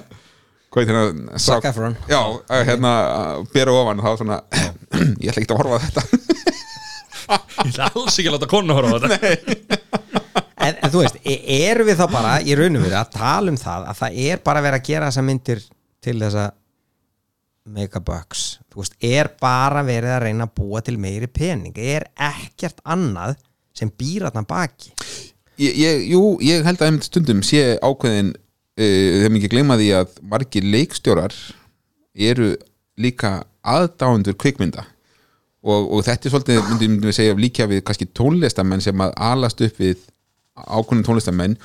hvað er hérna Efron. já, hérna að bera ofan þá svona, ég ætla ekki að horfa á þetta. Ég ætla alls ekki að láta konu horfa á þetta en, en þú veist, e- erum við þá bara í raunum við að tala um það að það er bara verið að gera þessa myndir til þess að make a bucks þú veist, er bara verið að reyna að búa til meiri pening. Er ekkert annað sem býr þarna baki? Ég, ég, jú, ég held að einmitt stundum sé ákveðin uh, þegar mikið gleyma því að margir leikstjórar eru líka aðdáendur kvikmynda. Og, og þetta er svolítið, myndum við segja líka við kannski tónlistamenn sem að alast upp við ákveðin tónlistamenn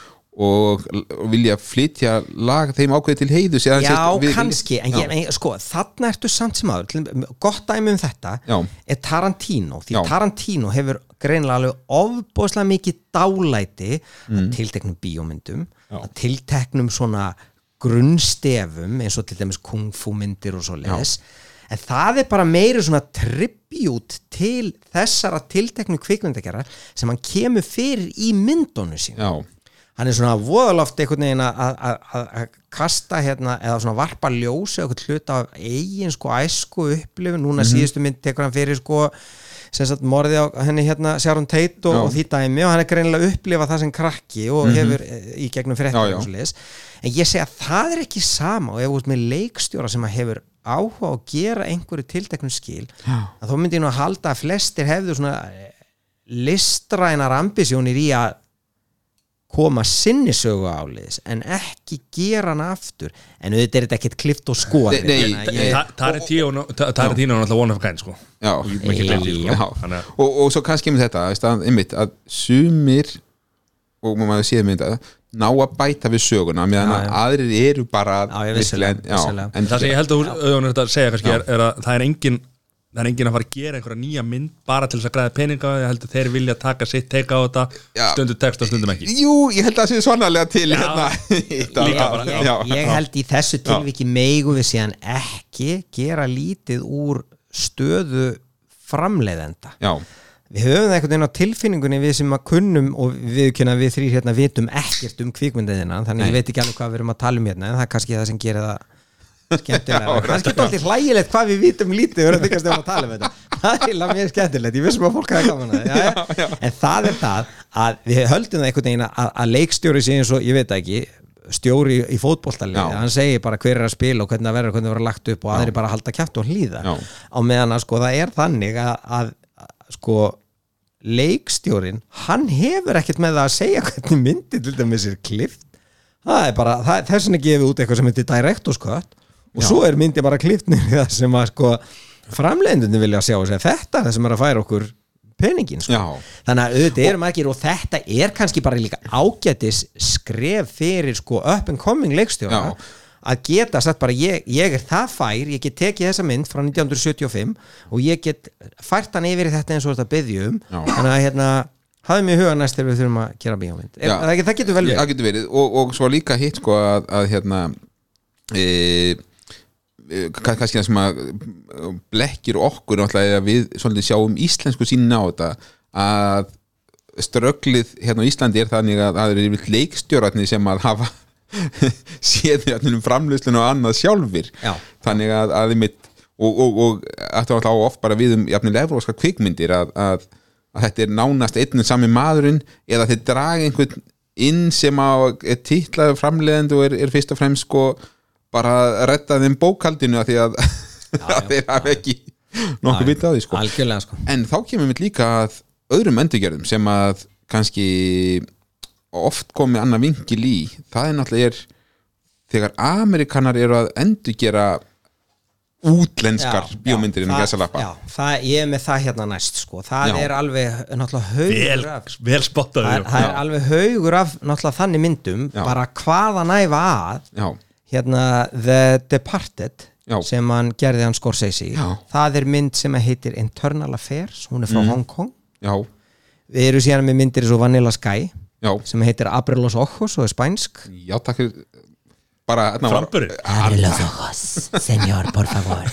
og, vilja flytja lag þeim ákveði til heiðu Já, kannski, en, ég, en sko þarna ertu samt sem aður, gott dæmi um þetta Já. er Tarantino því Já. Tarantino hefur greinilega alveg ofbóðslega mikið dálæti Mm. að tilteknum bíómyndum að tilteknum svona grunnstefum eins og til dæmis kungfu myndir og svo leðis en það er bara meiri svona tribut til þessara tilteknu kvikmyndagerðar sem hann kemur fyrir í myndonu sín Já, hann er svona voðaloft einhvern veginn að- kasta hérna eða svona varpa ljósi eitthvað hluta af eigin sko æsku upplifun. Núna síðustu mynd tekur hann fyrir sko sem sagt morði á henni hérna Sharon Tate og, og því dæmi og hann er greinilega að upplifa það sem krakki og hefur eh, í gegnum og leiðis. En ég segi að það er ekki sama og ef ert með leikstjóra sem að hefur áhuga að gera einhverju tilteknum skil Já. að þó myndi ég nú að halda að flestir hefðu svona eh, listrænar ambisjónir í að koma sinni sögu áliðis en ekki gera hann aftur. En auðvitað er þetta ekkert klift og skoð Nei, nei, nei. Ta- Tarantino Ta- Tarantino er náttúrulega one of a kind sko. Sko. Og, og svo kannski með þetta að, einmitt, að sumir og maður séð þetta ná að bæta við söguna meðan að aðrir eru bara en Það sem ég held að þú er segja kannski er, er að það er engin það er engin að fara að gera einhverja nýja mynd bara til þess að græða peninga. Ég held að þeir vilja taka sitt teika á þetta Já. stundu text og stundum ekki. Jú, ég held að það sé svonarlega til Já. hérna Líka bara, ég, já, ég held í þessu tilviki meigu við síðan ekki gera lítið úr stöðu framleiðenda. Já, við höfum það einhvern veginn á tilfinningunni við sem að kunnum og við kynna við þrýr hérna vitum ekkert um kvikmyndiðina þannig ég Nei. veit ekki alveg hvað við erum að tala um hérna en það er kannski það sem gerir það skemmtilega, kannski er alltaf hlægilegt hvað við vitum lítið við þykast um að tala um þetta. Það er eiginlega mjög skemmtilegt, ég vissum að fólk hafa gaman að það, en það er það að við höldum það einhvern veginn að, að leikstjóri sé eins og, ég veit ekki stjóri í fótboltalið, Já. hann segir bara hver er að spila og hvernig það verður, hvernig það verður lagt upp og aðri bara halda kjátt og hlýða. Á meðan að sko það er þannig að, að, að sko leikstjórin, hann hefur ekkert með að segja hvernig myndi til dæmis er klift. Það er bara, það, þess vegna gefið út eitthvað sem heitir director's og svo er myndi bara klift niður í það sem að sko framleiðendunni vilja sjá og segja þetta er það sem er að færa okkur peningin sko. Já. þannig að auðvitað eru margir og þetta er kannski bara líka ágætis skref fyrir sko up and coming leikstjóra Já. að geta sagt bara ég, ég er það fær, ég get tekið þessa mynd frá 1975 og ég get fært hann yfir í þetta eins og þetta byggjum Já. þannig að hérna hafði mig huga næst þegar við þurfum að gera bíómynd Já. það, það getur vel verið og, og svo líka hitt sko að, að hérna e, e, kann- kannski það sem að e, blekkir okkur er að við sjáum íslensku sínin á þetta að strögglið hérna á Íslandi er þannig að það eru leikstjóratni sem að hafa séð hérna um framlýslun og annað sjálfur Já. þannig að, að mitt, og, og, og þetta var alltaf oft bara við um jafnilega evróska kvikmyndir að, að, að þetta er nánast einn og sami maðurinn eða þeir draga einhvern inn sem á er titlaður framleiðandi og er, er fyrst og fremst sko bara að redda þeim bókaldinu að því að, að þeir hafa ekki nokkuð vitað á því sko. algjörlega sko. En þá kemur við líka að öðrum endurgerðum sem að kannski oft komi annað vingil í það er náttúrulega er þegar Amerikanar eru að endurgera útlenskar Já, bíómyndir innan það- gæsalappa já, það, ég er með það hérna næst sko. það Já. er alveg náttúrulega haugur vel, af vel það spottaður er, það er alveg haugur af náttúrulega þannig myndum Já. bara hvaða næfa að já, hérna The Departed Já. sem hann gerði hann Scorsese Já. það er mynd sem heitir Internal Affairs hún er frá Hong Kong. Já, við erum síðan með myndir eins og Vanilla Sky já. sem heitir Abre los Ojos og er spænsk. Já, takk fyrir bara, þarna var- Framburður. Abre los Ojos, señor, por favor.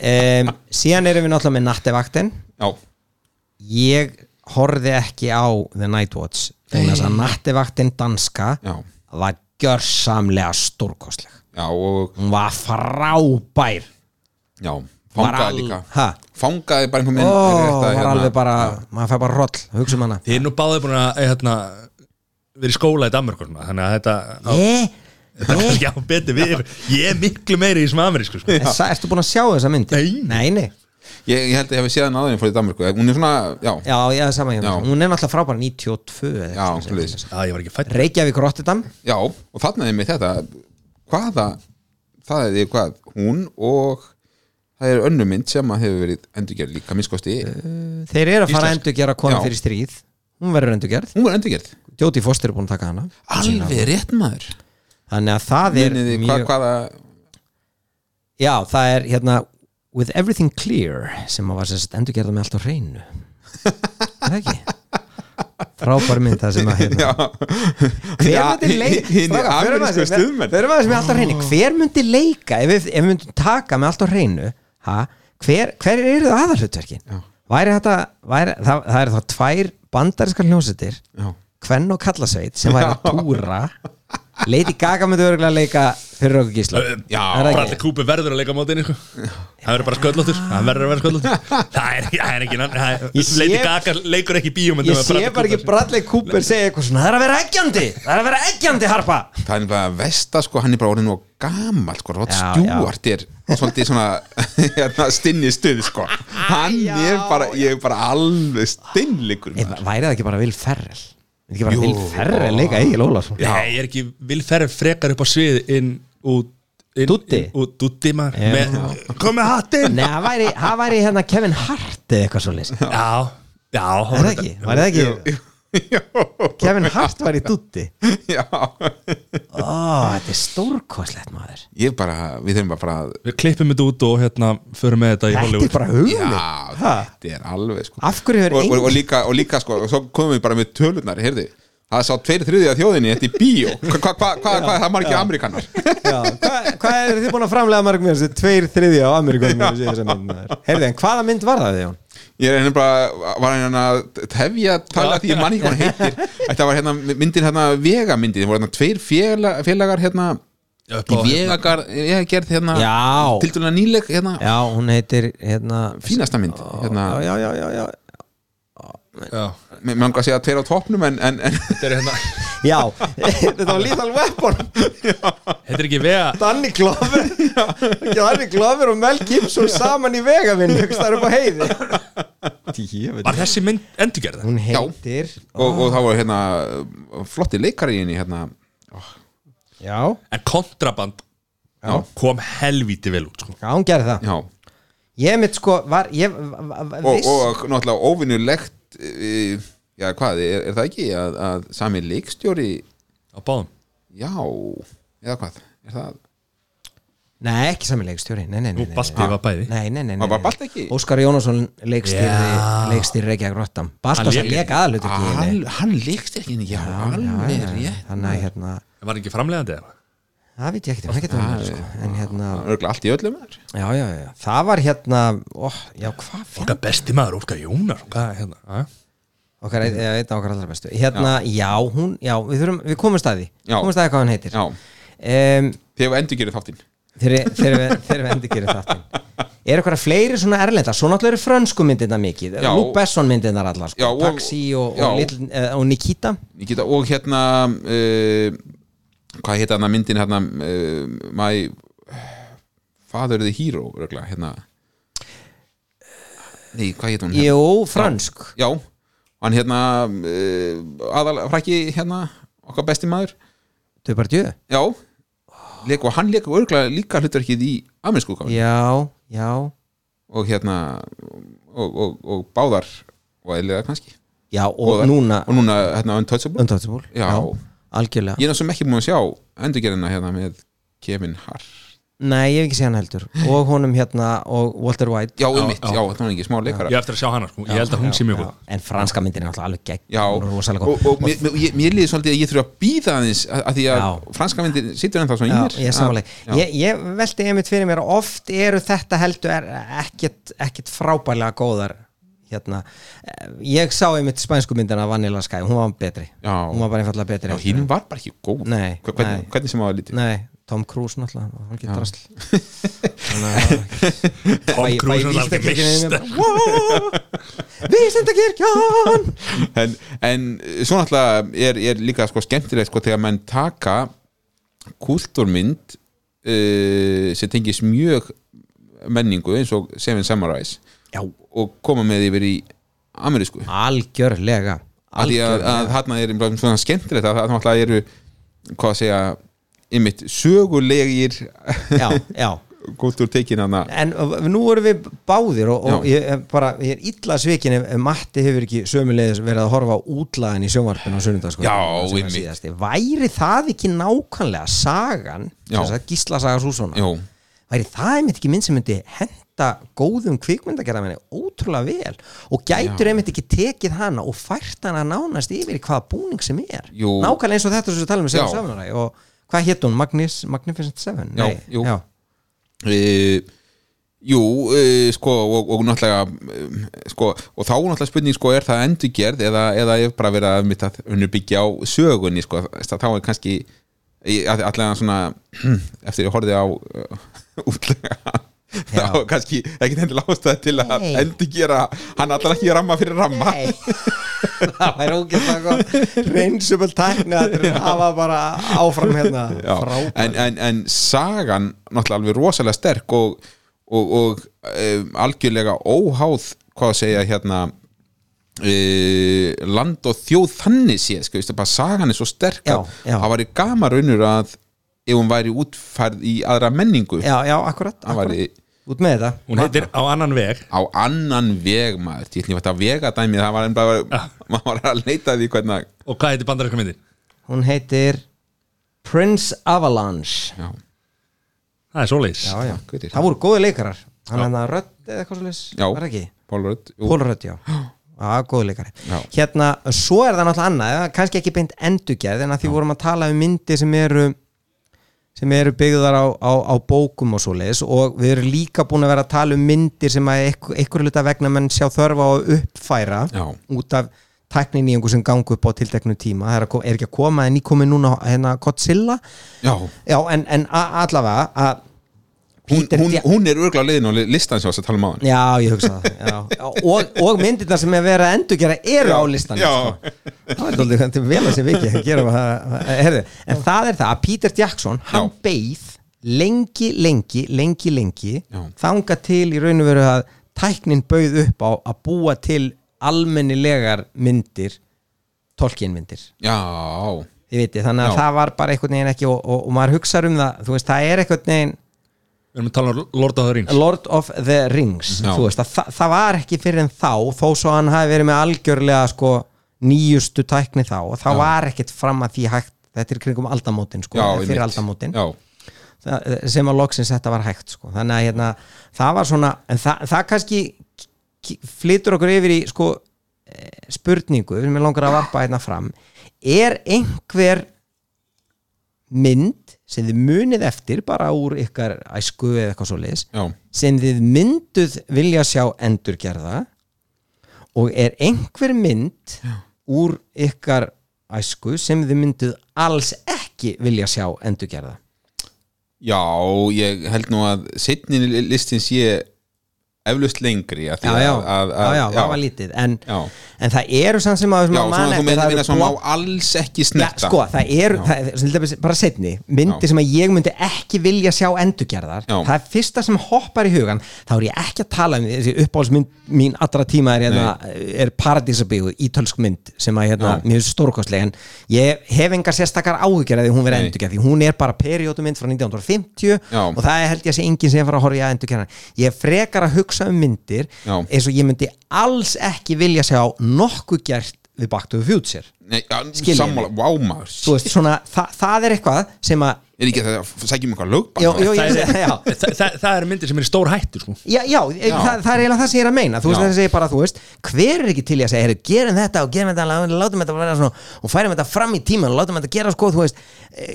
Um, síðan erum við náttúrulega með Nattevaktin já, ég horfði ekki á The Night Watch þannig að Nattevaktin danska já, var gjörsamlega stórkostleg já og hún var frábær já, Var fangaði al- líka ha? fangaði bara einhver Ó, mynd er rétt að, var hérna- alveg bara, maður fær bara roll hugsa um hana Þið er nú báðið búin að hérna, vera í skóla í Danmark og svona, þannig að þetta á, Eh, þetta er kannski á betur við ég er miklu meiri í þessum amerísku sko. en sa- Ertu búin að sjá þessa mynd? Nei. Nei, nei ég, ég held að ég hef séð hann en fór í Danmarku hún er svona, já, Já, já, sama hjá mér. Já. Hún er náttúrulega frábær 92 eða Já, eitthvað svoleiðis. svoleiðis. Já, ég var ekki fætt Reykjavík Rotterdam Já, og þarna er með þetta hvaða, það er því hvað hún og það er önnu mynd sem að hefur verið endurgerð líka minnskosti, Þeir eru að fara að Íslensk. endur gera konu Já. fyrir stríð Hún verður endur gerð hún var endurgerð Jóti Foster er búin að taka hana alveg rétt maður þannig að það er Muniði, mjög hvað, hvaða já, það er hérna With Everything Clear sem að var sérst endur gerða með allt á hreinu. Er ekki? frábær mynd það sem að hérna Já, hver myndi leika allt á hreinu? Hver myndi leika? Ef við, myndum taka með allt á hreinu ha, hver, hver eru það aðalhutverkin væri þetta væri, það, það er þá tvær bandarinskar hljónsettir já, Kvenn og Kallasveit sem væri að túra. Lady Gaga myndi örgulega leika fyrir okkur gísla Já, Bradley? Cooper verður að leika á mótinu sko. Það verður bara sköllóttur Það verður að vera sköllóttur Það er ekki, það er ekki það er, Ég sé- Lady Gaga leikur ekki í bíómyndum Ég með sé Bradley bara ekki Cooper. Bradley Cooper segja eitthvað svona Það er að vera eggjandi Það er að vera eggjandi harpa það er bara vesta sko, hann er bara orðin og gamall sko, Rod Já, Stewart er svolítið svona hérna, stinni stuð sko hann Já. er bara, ég er bara alveg stinnleikur Ef- maður. Væri það ekki bara Will Ferrell Er ekki bara Jú. Will Ferrell leika Egil Ólafsson Nei, ég er ekki vil ferri frekar upp á svið inn út út Dúddi maður. Kom með hattinn! Nei, það væri, það væri hérna Kevin Hart eða eitthvað svo leys Er Já, já það ekki? Væri það ekki? Kevin Hart var í dútti já, Ó, þetta er stórkoslegt maður. Ég bara við þurfum bara að Við klippum þetta út og hérna förum með þetta í Þetta er Hollywood. bara hugmynd. Já, Ha? þetta er alveg sko. Af hverju hefur og, og, og, engin líka, og líka sko, og svo komum við bara með tölunar heyrði, það sá tveir þriðið af þjóðinni þetta í bíó, hvað hva, hva, hva, hva, er það margir amerikanar Já, hvað hva er þið búin að framlega marg með þessi tveir þriðja á Ameríkunum Heyrðu, en hvaða mynd var það Jón? ég er hérna bara, var hérna að tefja tala því ég manni hann heitir. Þetta var hérna myndin hérna vegamyndin, það voru hérna tveir félag, félagar hérna í á- vegagar, ég gerð hérna Já. til dæla nýleg hérna, Já, hún heitir hérna fínasta mynd hérna, já, já, já Já, mér langar að segja tveir á toppnum en, en, en þetta er hérna Já, þetta var Lethal Weapon. Þetta er ekki vega Danny Glover. Danny Glover og Mel Gibson saman í vegavinn Það er upp á heiði. Var þessi mynd endurgerða? Hún heitir og, og það var hérna flotti leikari í henni hérna. Já, En kontraband Já. kom helvíti vel út sko. já, hún gerði það. Já, Ég mitt sko, var ég og, og náttúrulega óvinnulegt e, já hvað, er, er það ekki að, að sami leikstjóri á báðum já, eða hvað er það, Nei, ekki sami leikstjóri Nei, nei, nei, Nú, nei, Balti nei. var bæði Nei, nei, nei, nei, Var nei. Balti ekki? Óskar Jónasson Já. leikstýrði Reykjavík Rottam Baltasar Hann lék- leik aðalut ekki hann, hann leikstjóri henni, já, alveg rétt Þannig að hérna Var ekki framlegandi eða? Það veit ég ekkert, það getur verið sko. En hérna, allt í öllum er. já, já, já Það var hérna, ó, já, hvað fyrir Okkar besti maður, Óskar Jónar er hérna? Okkar, einn einn af okkar allra bestu Hérna, já, hún, já, við þurfum, við komum staði Já. Komum staði hvað hann heitir já, um, þegar við endur gerir þáttinn Þegar við, endur gerir þáttinn Er eitthvað fleiri svona erlenda Svo náttúrulega eru frönsku myndina mikið. Luke Besson myndina allar sko. Og- Taxi og, og, Little, uh, og Nikita geta, og hérna uh, hvað heita hann myndin hérna uh, my father the hero örgulega, hérna nei, hvað heit hún hérna? Jú, frönsk já, hann hérna uh, aðal frækki hérna okkar besti maður Þau bara djöð já, leik, og hann leik örgulega líka hlutverkið í amerísku útgáfunni. Já, já og hérna og, og, og báðar og eðlilega kannski Já, og Góðar. núna og núna hérna Untouchable Untouchable Já. Algjörlega. Ég er náttúrulega ekki búin að sjá endurgerðina hérna með Kevin Hart. Nei, ég hef ekki séð hann heldur. Og honum hérna, og Walter White. Já, um mitt, já. já, það var ekki smá leikara. Ég er eftir að sjá hana sko. Ég held að hún sé mjög Já, góð. En franska myndin er alltaf alveg gegn. Já, Hún er rosalega og, góð. Og mér, mér, ég- mér líði svolítið að ég þurfa að býða aðeins að, að því að Já. franska myndir sittur ennþá svona í Já, mér. ég er samanlega Já. ég, ég velti einmitt fyrir mér að oft eru þetta heldur er ekkit, ekkit frábælega góðar hérna Eh, ég sá einmitt spænsku myndina Vanilla Sky, hún var betri. Já. hún var bara einfallega betri Já, hinn var bara ekki góð Nei, Hva- hvernig, nei. hvernig sem það var lítið. Nei, Tom Cruise náttúrulega hann getur drasl. Tom Cruise bara, Vísindakirkjan! En, en svo náttúrulega er, er líka sko skemmtilegt sko þegar menn taka kultúrmynd uh, sem tengis mjög menningu eins og Seven Samurais. Já, og koma með yfir í amerísku. Algjörlega. Að að, þarna er svona skemmtilegt að það náttúrulega eru hvað að segja ymitt sögulegir Já, já. En nú erum við báðir og, og ég, er bara, ég er illa svikin ef, Matti hefur ekki sömulegis verið að horfa á útlaðin í sjónvarpinu á einmitt. Væri það ekki nákvæmlega sagan Já. Gísla saga Súsona Jó, væri það einmitt ekki minn sem myndi henda góðum kvikmyndagerðamenni ótrúlega vel og gætur einmitt ekki tekið hana og fært hana nánast yfir í hvaða búning sem er Jú. nákvæmlega eins og þetta sem við talum um Já. Og hvað hétt hún? Magnus, Magnificent Seven? Já, Nei, jú. já. e, Jú, e, sko og, og náttúrulega e, sko, og þá náttúrulega spurning sko er það endurgerð eða, eða er bara verið að mitt að unnu byggja á sögunni sko, þá er kannski allega svona eftir ég horfði á útlega Já. Þá er kannski ekki endilega ástæði til að Nei. endurgera hann allar ekki ramma fyrir ramma. Nei. Það væri ógeðslega gott. Reynsuböld tækni að þetta hafa bara áfram hérna. En, en, en sagan náttúrulega alveg rosalega sterk og, og, og um, algjörlega óháð hvað að segja hérna uh, land og þjóð þannig sé sko, veistu, bara sagan er svo sterk Já, að það væri gama raunur að ef hún væri útfærð í aðra menningu. Já, já, akkurat, það akkurat. væri út með þetta. Hún heitir á annan veg. Á annan veg maður, ég ætlum að þetta vega dæmi það var einnig bara, maður var að leita því hvernig Og hvað heitir bandarinska myndin? hún heitir Prince Avalanche. Já, Það er. Akkurat. það voru góði leikarar. Hann er það rödd eða eitthvað svo Já. var það ekki? Pólrödd Pólrödd, já. Já, góði leikari Já. Hérna, svo er það náttúrulega annað eða kannski ekki beint endurgerð en að því vorum að tala um myndi sem eru sem eru byggðar á, á, á bókum og svoleiðis. Og við erum líka búin að vera að tala um myndir sem að einhver, einhver hluta vegna menn sjá þörfa á að uppfæra Já. út af tæknin í einhver sem gangu upp á tilteknu tíma. Það er, er ekki að koma en nýkomi núna hérna Godzilla. Já, já en, en allavega að hún, hún, hún er örgulega leiðin á listan sem varst að tala um á hann Já, ég hugsa það og, og myndirna sem er verið að endurgera eru á listan sko. Það er þetta er vel að sé viki að gera það, herðu, En það er það að Peter Jackson hann Já. beið lengi, lengi, lengi, lengi þanga til í raun og veru að tæknin bauð upp á að búa til almennilegar myndir tolkienmyndir já, þið viti, þannig að Já. það var bara einhvern veginn ekki og, og, og maður hugsa um það, þú veist, það er einhvern veginn Við erum að tala um Lord of the Rings. Lord of the Rings. Þú veist, að, það, það var ekki fyrir en þá þó svo hann hafi verið með algjörlega sko, nýjustu tækni þá og það Já. var ekkert fram að því hægt. Þetta er kringum aldamótin sko, já, fyrir aldamótin. Það, sem að loksins þetta var hægt sko. þannig að hérna, það var svona en það, það kannski flytur okkur yfir í sko, eh, spurningu sem ég langar að varpa hérna fram. Er einhver mynd sem þið munið eftir bara úr ykkar æsku eða eitthvað svo leis já, sem þið mynduð vilja sjá endurgerða og er einhver mynd úr ykkar æsku sem þið mynduð alls ekki vilja sjá endurgerða? Já ég held nú að setnin listin sé eflust lengri já, já, að, að, já, já, það var lítið. En, en það eru samt sem að já, svona þú það minna sem má blokk- alls ekki Já, snerta sko, það eru, er, bara setni myndir Já. sem að ég myndi ekki vilja sjá endurgerðar það er fyrsta sem hoppar í hugan þá er ég ekki að tala um þessi uppáhaldsmynd mín allra tíma er, hérna, er Paradísabíu, ítölsk mynd sem að hérna, mér finnst stórkostleg. En ég hef engar sérstakar áhugjör að því hún verið endurgerð því hún er bara periódumynd frá 1950 Já. og það held ég að sé enginn sem fara að horfa í að endurgerða ég frekar að hugsa um myndir Já. eins og ég myndi alls ekki vilja sjá nokkuð gert við Back to the Future Nei, Skiljiði sammála, vámaður þú veist, svona, þa það er eitthvað sem að er ekki að það sækjum eitthvað lögbann það? ég, er, það, það, það er myndir sem er í stór hættu sko. já, já, já. Það, það er eiginlega það sem ég er að meina þú veist, það segir bara, þú veist, hver er ekki til í að segja, heyrðu, gerum þetta og gerum þetta lá- látum þetta vera svona og færum þetta fram í tíman og látum þetta gera sko, þú veist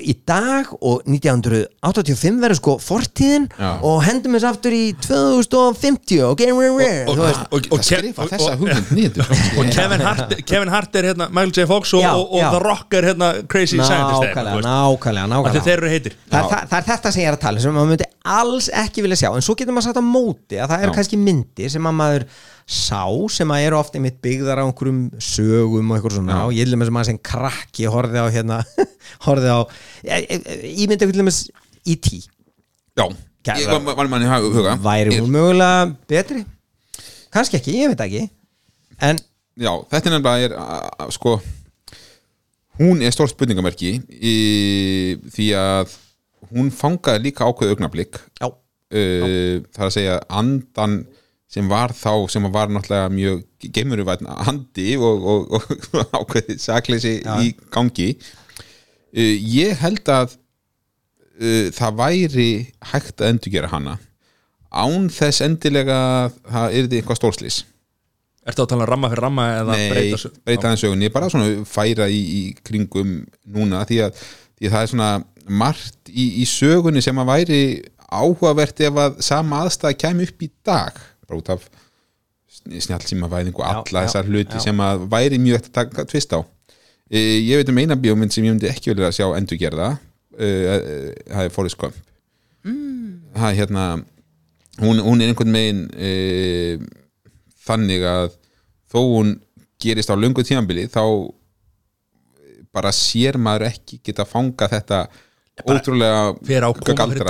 í dag og 1985 verður sko fortíðin Já. og hendum þess aftur í 2050 og gerum við og Kevin Hart, Kevin Hart er hérna Michael J. Fox og, Já, og, og já. The Rock er hérna Crazy Scientist nákvæmlega, nákvæmlega, nákvæmlega heitir það, Já. það, er þetta sem ég er að tala um, sem maður myndi alls ekki vilja sjá en svo getur maður sagt á móti að það eru Já. kannski myndir sem að maður sá sem að eru ofta einmitt byggðar á einhverjum sögum og eitthvað svona Já. og ég vil með sem að sem krakki horfði á hérna horfði á ég, ég, ég myndi eitthvað með E.T. já, Kæra. ég var var manni í huga væri hún mögulega betri kannski ekki, ég veit ekki en já, þetta er nefnilega er, sko hún er stór spurningamerki því að hún fangaði líka ákveð augnablík já, uh, það er að segja andan sem var þá sem var náttúrulega mjög geimurvætn andi og, og, og ákveðið sakleysi í gangi. Uh, ég held að uh, það væri hægt að endurgera hana án þess endilega að það yrði eitthvað stórslis Ertu að tala um ramma fyrir ramma eða Nei, breyta svo? breyta aðeins sögunni bara svona færa í, í kringum núna því að, því að það er svona margt í, í sögunni sem að væri áhugavert ef að sama aðstæða kæmi upp í dag bara út af snjálfsímavæðingu og Já, alla já, þessar hluti já. sem að væri mjög eftir að taka tvist á e, ég veit um eina bíómynd sem ég myndi ekki vilja sjá endurgerða e, e, það er Forrest Gump mm. það er hérna hún, hún er einhvern megin e, þannig að þó hún gerist á löngu tímabili þá bara sér maður ekki geta fanga þetta ótrúlega Fyrir á koma fyrir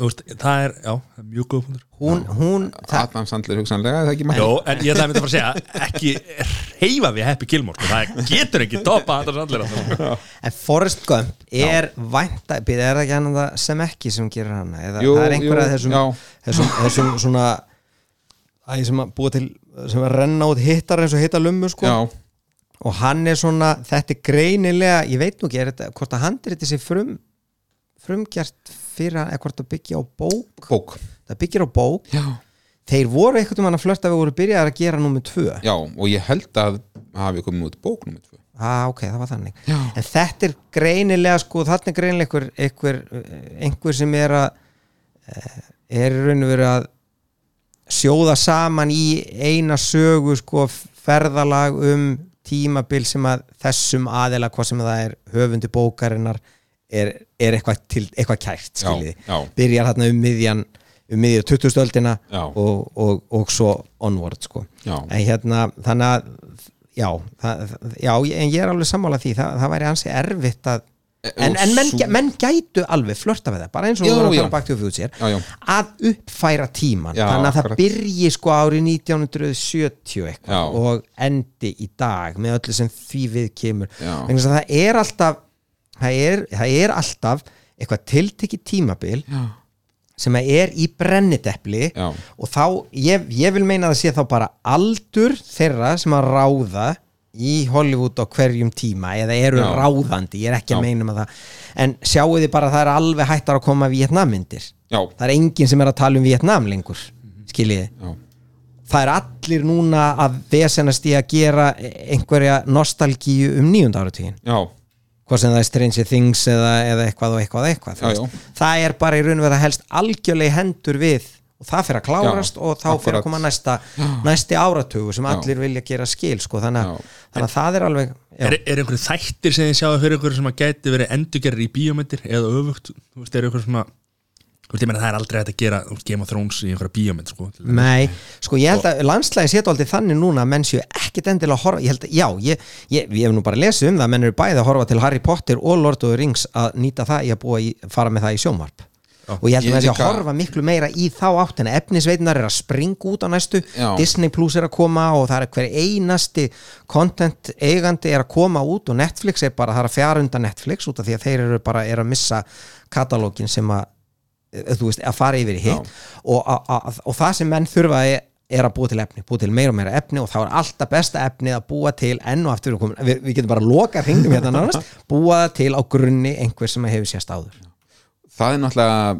þú veist, Það er, já, það er mjög góð punktur. Hún, hún Adam Sandler hugsanlega, er það ekki maður Jó, en ég ætlaði að mynda að segja ekki reyfa við Happy Gilmore sko. það getur ekki topa Anders Sandler en Forrest Gump er vænta, býða er það ekki hann það sem ekki sem gerir hann eða Jú, það er einhverja jú, þessum, þessum, þessum svona æ, sem að búa til sem að renna út hittar eins og hitta lummu sko. Og hann er svona, þetta er greinilega ég veit nú ekki, er þetta, hvort að handriti sér frum frumgjart fyrir hann, eða hvort það byggja á bók? Bók. Það byggir á bók, Já, þeir voru eitthvað um hann að flörta við voru byrjaðar að gera númer tvö. Já og ég held að hafi komið út bók nummer tvö. Ah, ok, það var þannig. Já. en þetta er greinilega sko, þarna er greinilega einhver, einhver, sem er að eh, er raun og veru að sjóða saman í eina sögu sko ferðalag um tímabil sem að þessum aðila hvað sem það er höfundi bókarinnar er, er eitthvað, til, eitthvað kært skiljiði, byrjar þarna um miðjan um miðju 20. öldina Já. og, og, og svo onward sko Já. en hérna þannig að já, það, já, en ég er alveg sammála því, það, það væri ansi erfitt að en, en menn, menn gætu alveg flörta við það, bara eins og Já, þú voru já. bakt Já, já. að uppfæra tíman Já, þannig að það akkurat. byrji sko árið 1970 Já. eitthvað og endi í dag með öllu sem því við kemur Já. þess að það er alltaf það er, það er alltaf eitthvað tiltekið tímabil Já, sem er í brennidepli Já. og þá, ég, ég vil meina að það sé þá bara aldur þeirra sem að ráða í Hollywood á hverjum tíma eða eru Já. ráðandi, ég er ekki að Já. meina með það. En sjáu þið bara að það er alveg hættar að koma Vietnammyndir já, það er enginn sem er að tala um Vietnam lengur skiljiði, það er allir núna að vesenast í að gera einhverja nostalgíu um nýjunda áratugin já, hvað sem það er Stranger Things eða, eða eitthvað og eitthvað og eitthvað þú Já, veist. það er bara í raun og veru að helst algjörlega í hendur við og það fyrir að klárast Já, og þá fyrir akkurat. að koma næsta, næsti áratugu sem Já. allir vilja gera skil sko. þannig, þannig að það er alveg Er, er einhverju þættir sem þið sjáðu fyrir ykkur sem að gæti verið endurgerri í bíómyndir eða öfugt, þú veist, er ykkur svona þú veist, það er aldrei hægt að gera Game of Thrones í einhverja bíómynd, sko Nei, sko ég held að landslægi sétu aldrei þannig núna að menn séu ekkit endilega að horfa ég held að, já, ég, ég, ég hef nú bara lesið um það menn eru bæði að horfa til Harry Potter og Lord of the Rings að nýta það í að búa í, fara með það í sjónvarp og ég held að það sé að horfa miklu meira í þá áttina efnisveitinar er að springa út á næstu. Já. Disney Plus er að koma og það er hver einasti content eigandi er að koma út og Netflix er bara, það er að fjara undan Netflix út af því að þeir eru bara er að missa katalógin sem að eh, þú veist, að fara yfir í hitt. Og, og það sem menn þurfa er, að búa til efni, búa til meira og meira efni og þá er alltaf besta efnið að búa til enn og aftur, við, við, við getum bara að loka hringum hérna nánast, búa til á grunni einhver sem hefur sést áður það er náttúrulega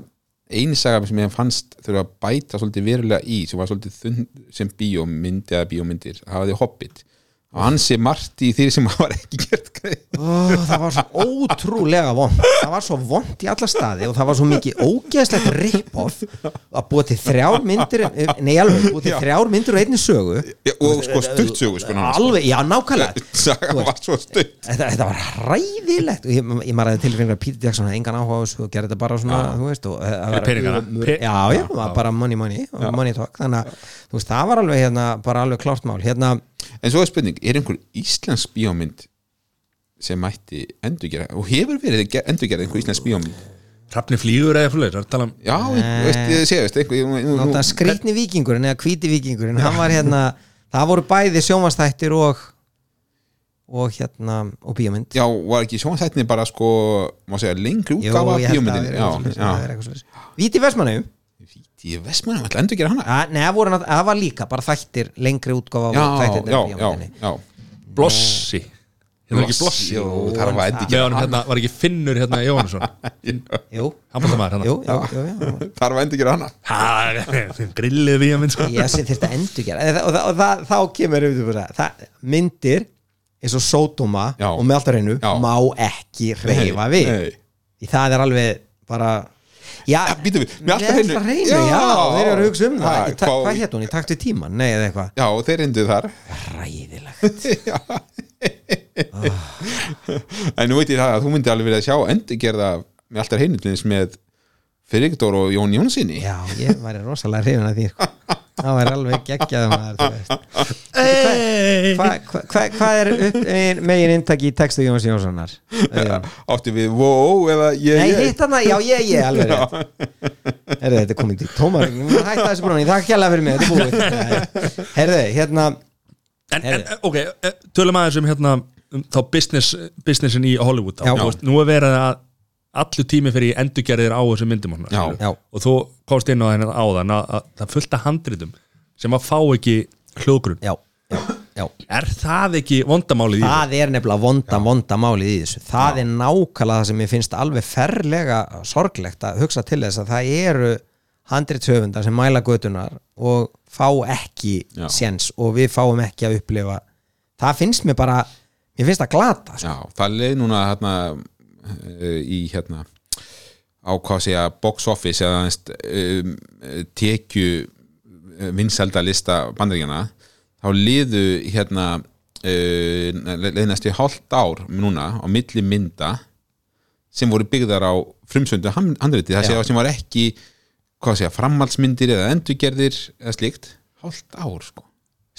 eini saga sem ég fannst þurfa að bæta svolítið verulega í sem var svolítið þunn sem bíómyndi eða bíómyndir, hafa því Hobbit og hann sé margt í því sem var ekki gert greið Ó, það var svo ótrúlega vond það var svo vond í alla staði og það var svo mikið ógeðslegt rip-off að búa til þrjár myndir nei alveg, búa til þrjár myndir og einni sögu. Já, og sko stuttsögu sko nánast. alveg, já nákvæmlega. Saga var svo stutt. þetta, þetta var hræðilegt. Og ég, ég maður hefði tilfengur að Peter Jackson hafði engan áhuga og gerði þetta bara svona, þú veist og, eh, það var- já, já, það var bara money, money og money talk, þannig að það var alveg hérna, bara alveg klárt mál. Hérna, en svo er spurning, er einhver íslensk bíómynd sem mætti endurgera og hefur verið endurgera einhver íslensk bíómynd? Hrafni flýgur eða það er tala um já, veist, ég sé, náttúrulega skrýtni vikingurinn eða hvíti vikingurinn, hann var hérna það voru bæði sjómanstættir og og hérna og bíómynd. Já, var ekki sjónstættinni bara sko má segja lengri útgáfa bíómyndinni? það það. Víti Vestmannaugum já Ég veist maður, ætla endur gera hana. Ja, Nei, það voru nátt- það var líka bara þættir lengri útgáfa Já, já, já, já. Blossi. Hérna var ekki Blossi Jú, það var endur Með gera honum hérna, var ekki Finnur hérna Jóhannesson. Jú, Hann var það maður jú, hérna jú, jú, jú. Það var endur gera hana. Ha, Grillið við að minn sko. Ég þurfti að endur gera og, það, og það, þá kemur auðvitað bara, það, myndir eins og Sódóma Já. og með allt á reynu Já. má ekki reyfa við. nei. Því það er alveg bara Já, býtum við, með allt á með hreinu. hreinu, Já. þeir eru að hugsa um það Ha, hvað- Hvað hétt hún, í takt við tíman? Nei, eða eitthvað Já, þeir endur þar Ræðilegt En nú veit ég það að þú myndi alveg verið að sjá endur gerða með alltaf heimildins með Fyrirgdór og Jón Jónssoni Já, ég væri rosalega hrifin að því sko. Það væri alveg geggjaðum að Hvað hva, hva, er upp, ein, megin inntaki í textu Jóns Jónssonar? Áttu við wow eða ég, Nei, ég hitt hann já, ég, ég, alveg Herðu, þetta er komið til tómar. Að hætta þessu bróni, það er kjærlega fyrir mig, þetta er búið. Herðu, hérna En, en ok, eh, tölum aðeins um hérna um, þá business, businessin í Hollywood þá, veist, nú er verið að allu tími fyrir endurgerðir á þessum myndum og. Já. og þú komst inn á þennan áðan að, að það fullta handritum sem að fá ekki hljóðgrunn Já, já, já er það ekki vandamálið í því? Það er nefnilega vonda, vonda málið í þessu Það er nákvæmlega það sem ég finnst alveg ferlega sorglegt að hugsa til þess að það eru handritsöfundar sem mæla götunar og fá ekki Já. séns og við fáum ekki að upplifa það finnst mér bara mér finnst það glata sko. Já, það leið núna hérna uh, í hérna á hvað segja box office eða um, tekju vinsælda lista bandaríkjana þá liðu hérna uh, leiðnast í hálft ár núna á milli mynda sem voru byggðar á frumsöndu handriti. Það sé það sem var ekki hvað segja, framhaldsmyndir eða endurgerðir eða slíkt, hálft ár sko.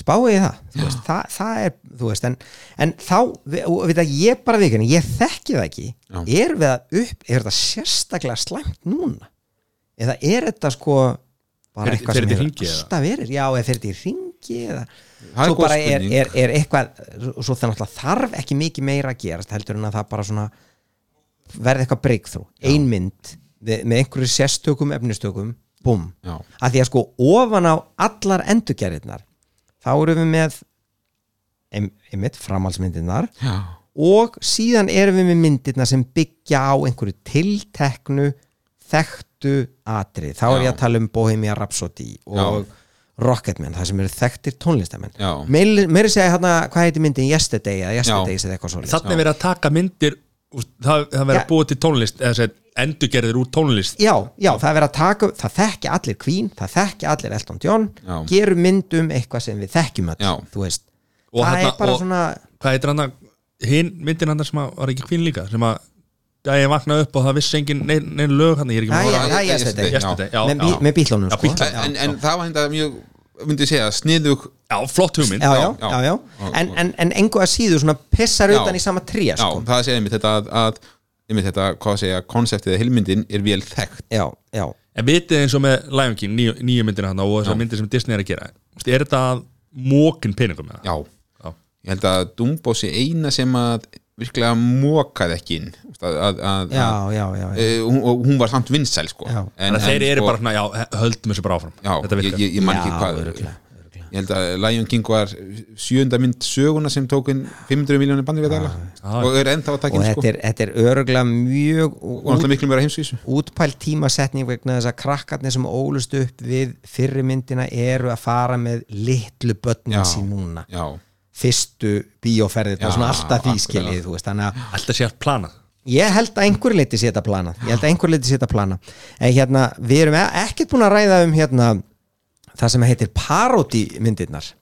Spáið það, veist, það, það er þú veist, en, en þá við, við það ég bara vikinu, ég þekki það ekki. Já. er við að upp, er þetta sérstaklega slæmt núna? Eða er þetta sko bara Fer- eitthvað fer sem eða? alltaf verið, já, eða fyrir þetta í ringi eða, svo bara er, er, er eitthvað svo það náttúrulega þarf ekki mikið meira að gerast heldur en að það bara svona verði eitthvað breakthrough, ein mynd með, einhverju sérstökum efnistökum Já. að því að sko ofan á allar endurgerðirnar þá erum við með ein- einmitt framhaldsmyndirnar Já, og síðan erum við með myndirnar sem byggja á einhverju tilteknu þekktu atrið þá er Já. ég að tala um Bohemia Rhapsody og Rocketman, það sem eru þekktir tónlistamenn Já. meiri, meiri segja hérna, hvað heitir myndin Yesterday eða Yesterdays eða eitthvað svolítið Þannig er verið að taka myndir það, það verið Já. að búa til tónlist eða segja, endurgerðir úr tónlist Já, já, það er verið að taka, það þekki allir Queen, það þekki allir Elton John Já. gerum myndum eitthvað sem við þekkjum öll, Já. þú veist Og það þarna- er bara og- svona Hvað heitir hann að hinn myndin hann sem að, var ekki kvinn líka sem að daginn vaknaði upp og það vissi engin neinn nein lög hann, ég er ekki Já, já, að- það er já, með, bí, já. með bílónum Já, sko. Já, en það var hérna mjög myndi ég segja, sniðug Já, flott hugmynd já, já, Já, já, já. já. En, en, en engu að síður svona pissar Já. utan í sama tré Já, sko. það segja einmitt þetta að, að einmitt þetta, hvað segja, konseptið eða hilmyndin er vel þekkt já, já, En vitið eins og með Lion King, nýju, nýju myndina hann og þessar Já. myndir sem Disney er að gera Vist, Er þetta mókin peningum með það? Já, Já. ég held að Dumbo sé eina sem að virkilega mókaði ekki inn að, að, að, já, já, já, já. e, hún, og hún var samt vinsæl sko. Þannig að þeir eru sko, bara svona, já, höldum þessu bara áfram. Já, Þetta ég, ég, ég man ekki Já, hvað örugglega, örugglega. Ég held að Lion King var sjönda mynd söguna sem tók inn 500 miljónir bandið við dala og er ennþá að taka og inn þetta sko er, þetta er öruglega mjög heimsvísu. útpælt tímasetning vegna þess að krakkarnir sem ólust upp við fyrri myndina eru að fara með litlu börnin Já. sín núna. Já, fyrstu bíóferðið, Já, svona alltaf því skiljið þú veist, þannig að Alltaf sé að plana ég held að einhver leiti sé þetta plana ég held að einhver leiti sé þetta plana en hérna, við erum e- ekkert búin að ræða um hérna, það sem heitir paródi myndirnar já sem,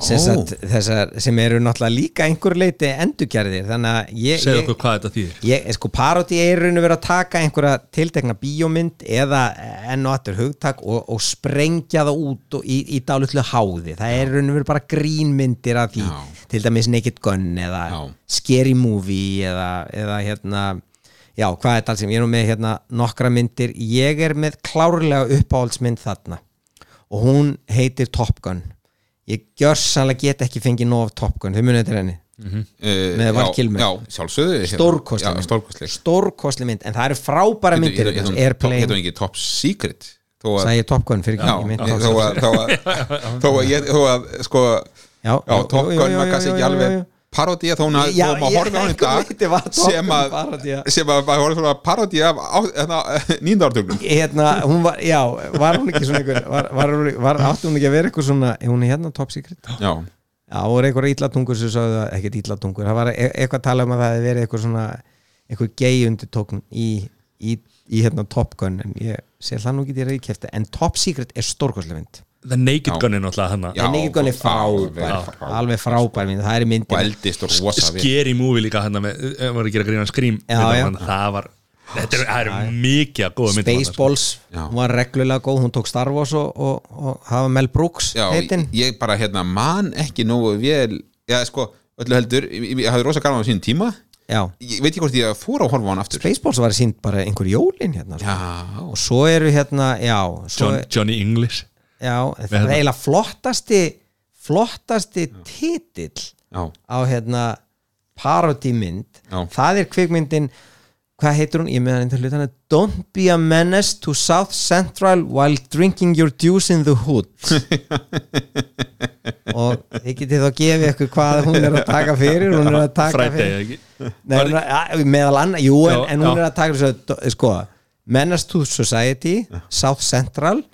sagt, þessar, sem eru náttúrulega líka einhver leiti endurgerðir ég, okkur hvað þetta þýðir. ég sko paródi er raun og verið að taka einhverja tiltekna bíómynd eða enn og aftur hugtak og, og sprengja það út og, í, í dálutlu háði. Það er raun og verið bara grínmyndir af því. Já. til dæmis Naked Gun eða Já. Scary Movie eða, eða hérna já, hvað er þetta alls sem, ég er nú með hérna nokkra myndir, ég er með klárlega uppáhaldsmynd þarna. Og hún heitir Top Gun ég gjörsanlega get ekki fengið nóg af Top Gun, þau munið þetta henni. Uh, Með Val já, Kilmer. Já, sjálfsögðu hérna. stórkostleg Já, mynd. en það eru frábæra myndir hún ekki Top Secret? Þó að sagði ég Top Gun fyrir ekki þó að, þó að, þó að, ég, þó að sko, Top Gun jú, kannski ekki alveg jú. parodía þó hún að maður ég- horfði á hann einhver dag sem að sem að svona parodía af hérna, nýndartögnum hérna, hún var, já, var hún ekki svona einhver, var, var, var, átti hún ekki að vera eitthvað svona, hún er hérna Top Secret? Já, Já, það voru einhverja illatungur sem sagði ekkert illatungur, það var e eitthvað að tala um að það hefði verið eitthvað svona eitthvað gay undirtókn í, í, í hérna Top Gun, en ég sé það nú ekki í reyðkjæfti, en Top Secret er stórkostlega mynd, The Naked. Gun er náttúrulega hann en ekki Gun er frábær alveg frábær mynd, það er myndin eldist og rosa við Scary movie líka hann maður er að gera grína skrím það var þetta er, það er mikið að góða myndum Spaceballs, Já. hún var reglulega góð hún tók Star Wars og, og, og hafa Mel Brooks Já, heitinn. ég bara hérna man ekki nógu vel Já, sko, öllu heldur Ég, hafði rosa gaman á sínum tíma. Já, Ég veit ekki hvort ég fór að horfa á hann aftur. Spaceballs var sínt bara einhver jólin hérna sko. Já, og svo eru hérna, já svo, John, Johnny English já, það er hérna. eiginlega flottasti flottasti titill já, á hérna parodymynd Já. það er kvikmyndin hvað heitir hún, ég með hann til hlut Don't be a menace to South Central while drinking your juice in the hood og þið getið þá að gefa ykkur hvað hún er að taka fyrir hún er að taka Friday, fyrir? Nei, er, að, meðal annað, jú, en, Já, en hún já. er að taka þessu, sko Menace to Society, South Central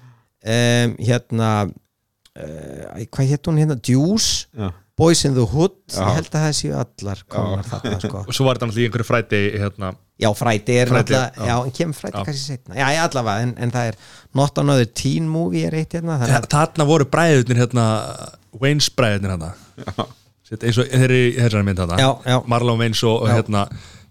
um, hérna uh, hvað hétt hún hérna? Juice, já. Boys in the Hood? Já. ég held að það séu allar komar þarna sko. Og svo var þetta náttúrulega í einhverju Friday hérna, já, Friday er náttúrulega, já, en kemur Já. kannski setna, já, allavega, en, en það er Not Another Teen Movie er eitt hérna þannig að, þarna voru bræðurnir hérna, Wayne's bræðurnir hérna. Eins og þeir eru í þessari mynd hérna Já, já. Marlon Wayne's og, og hérna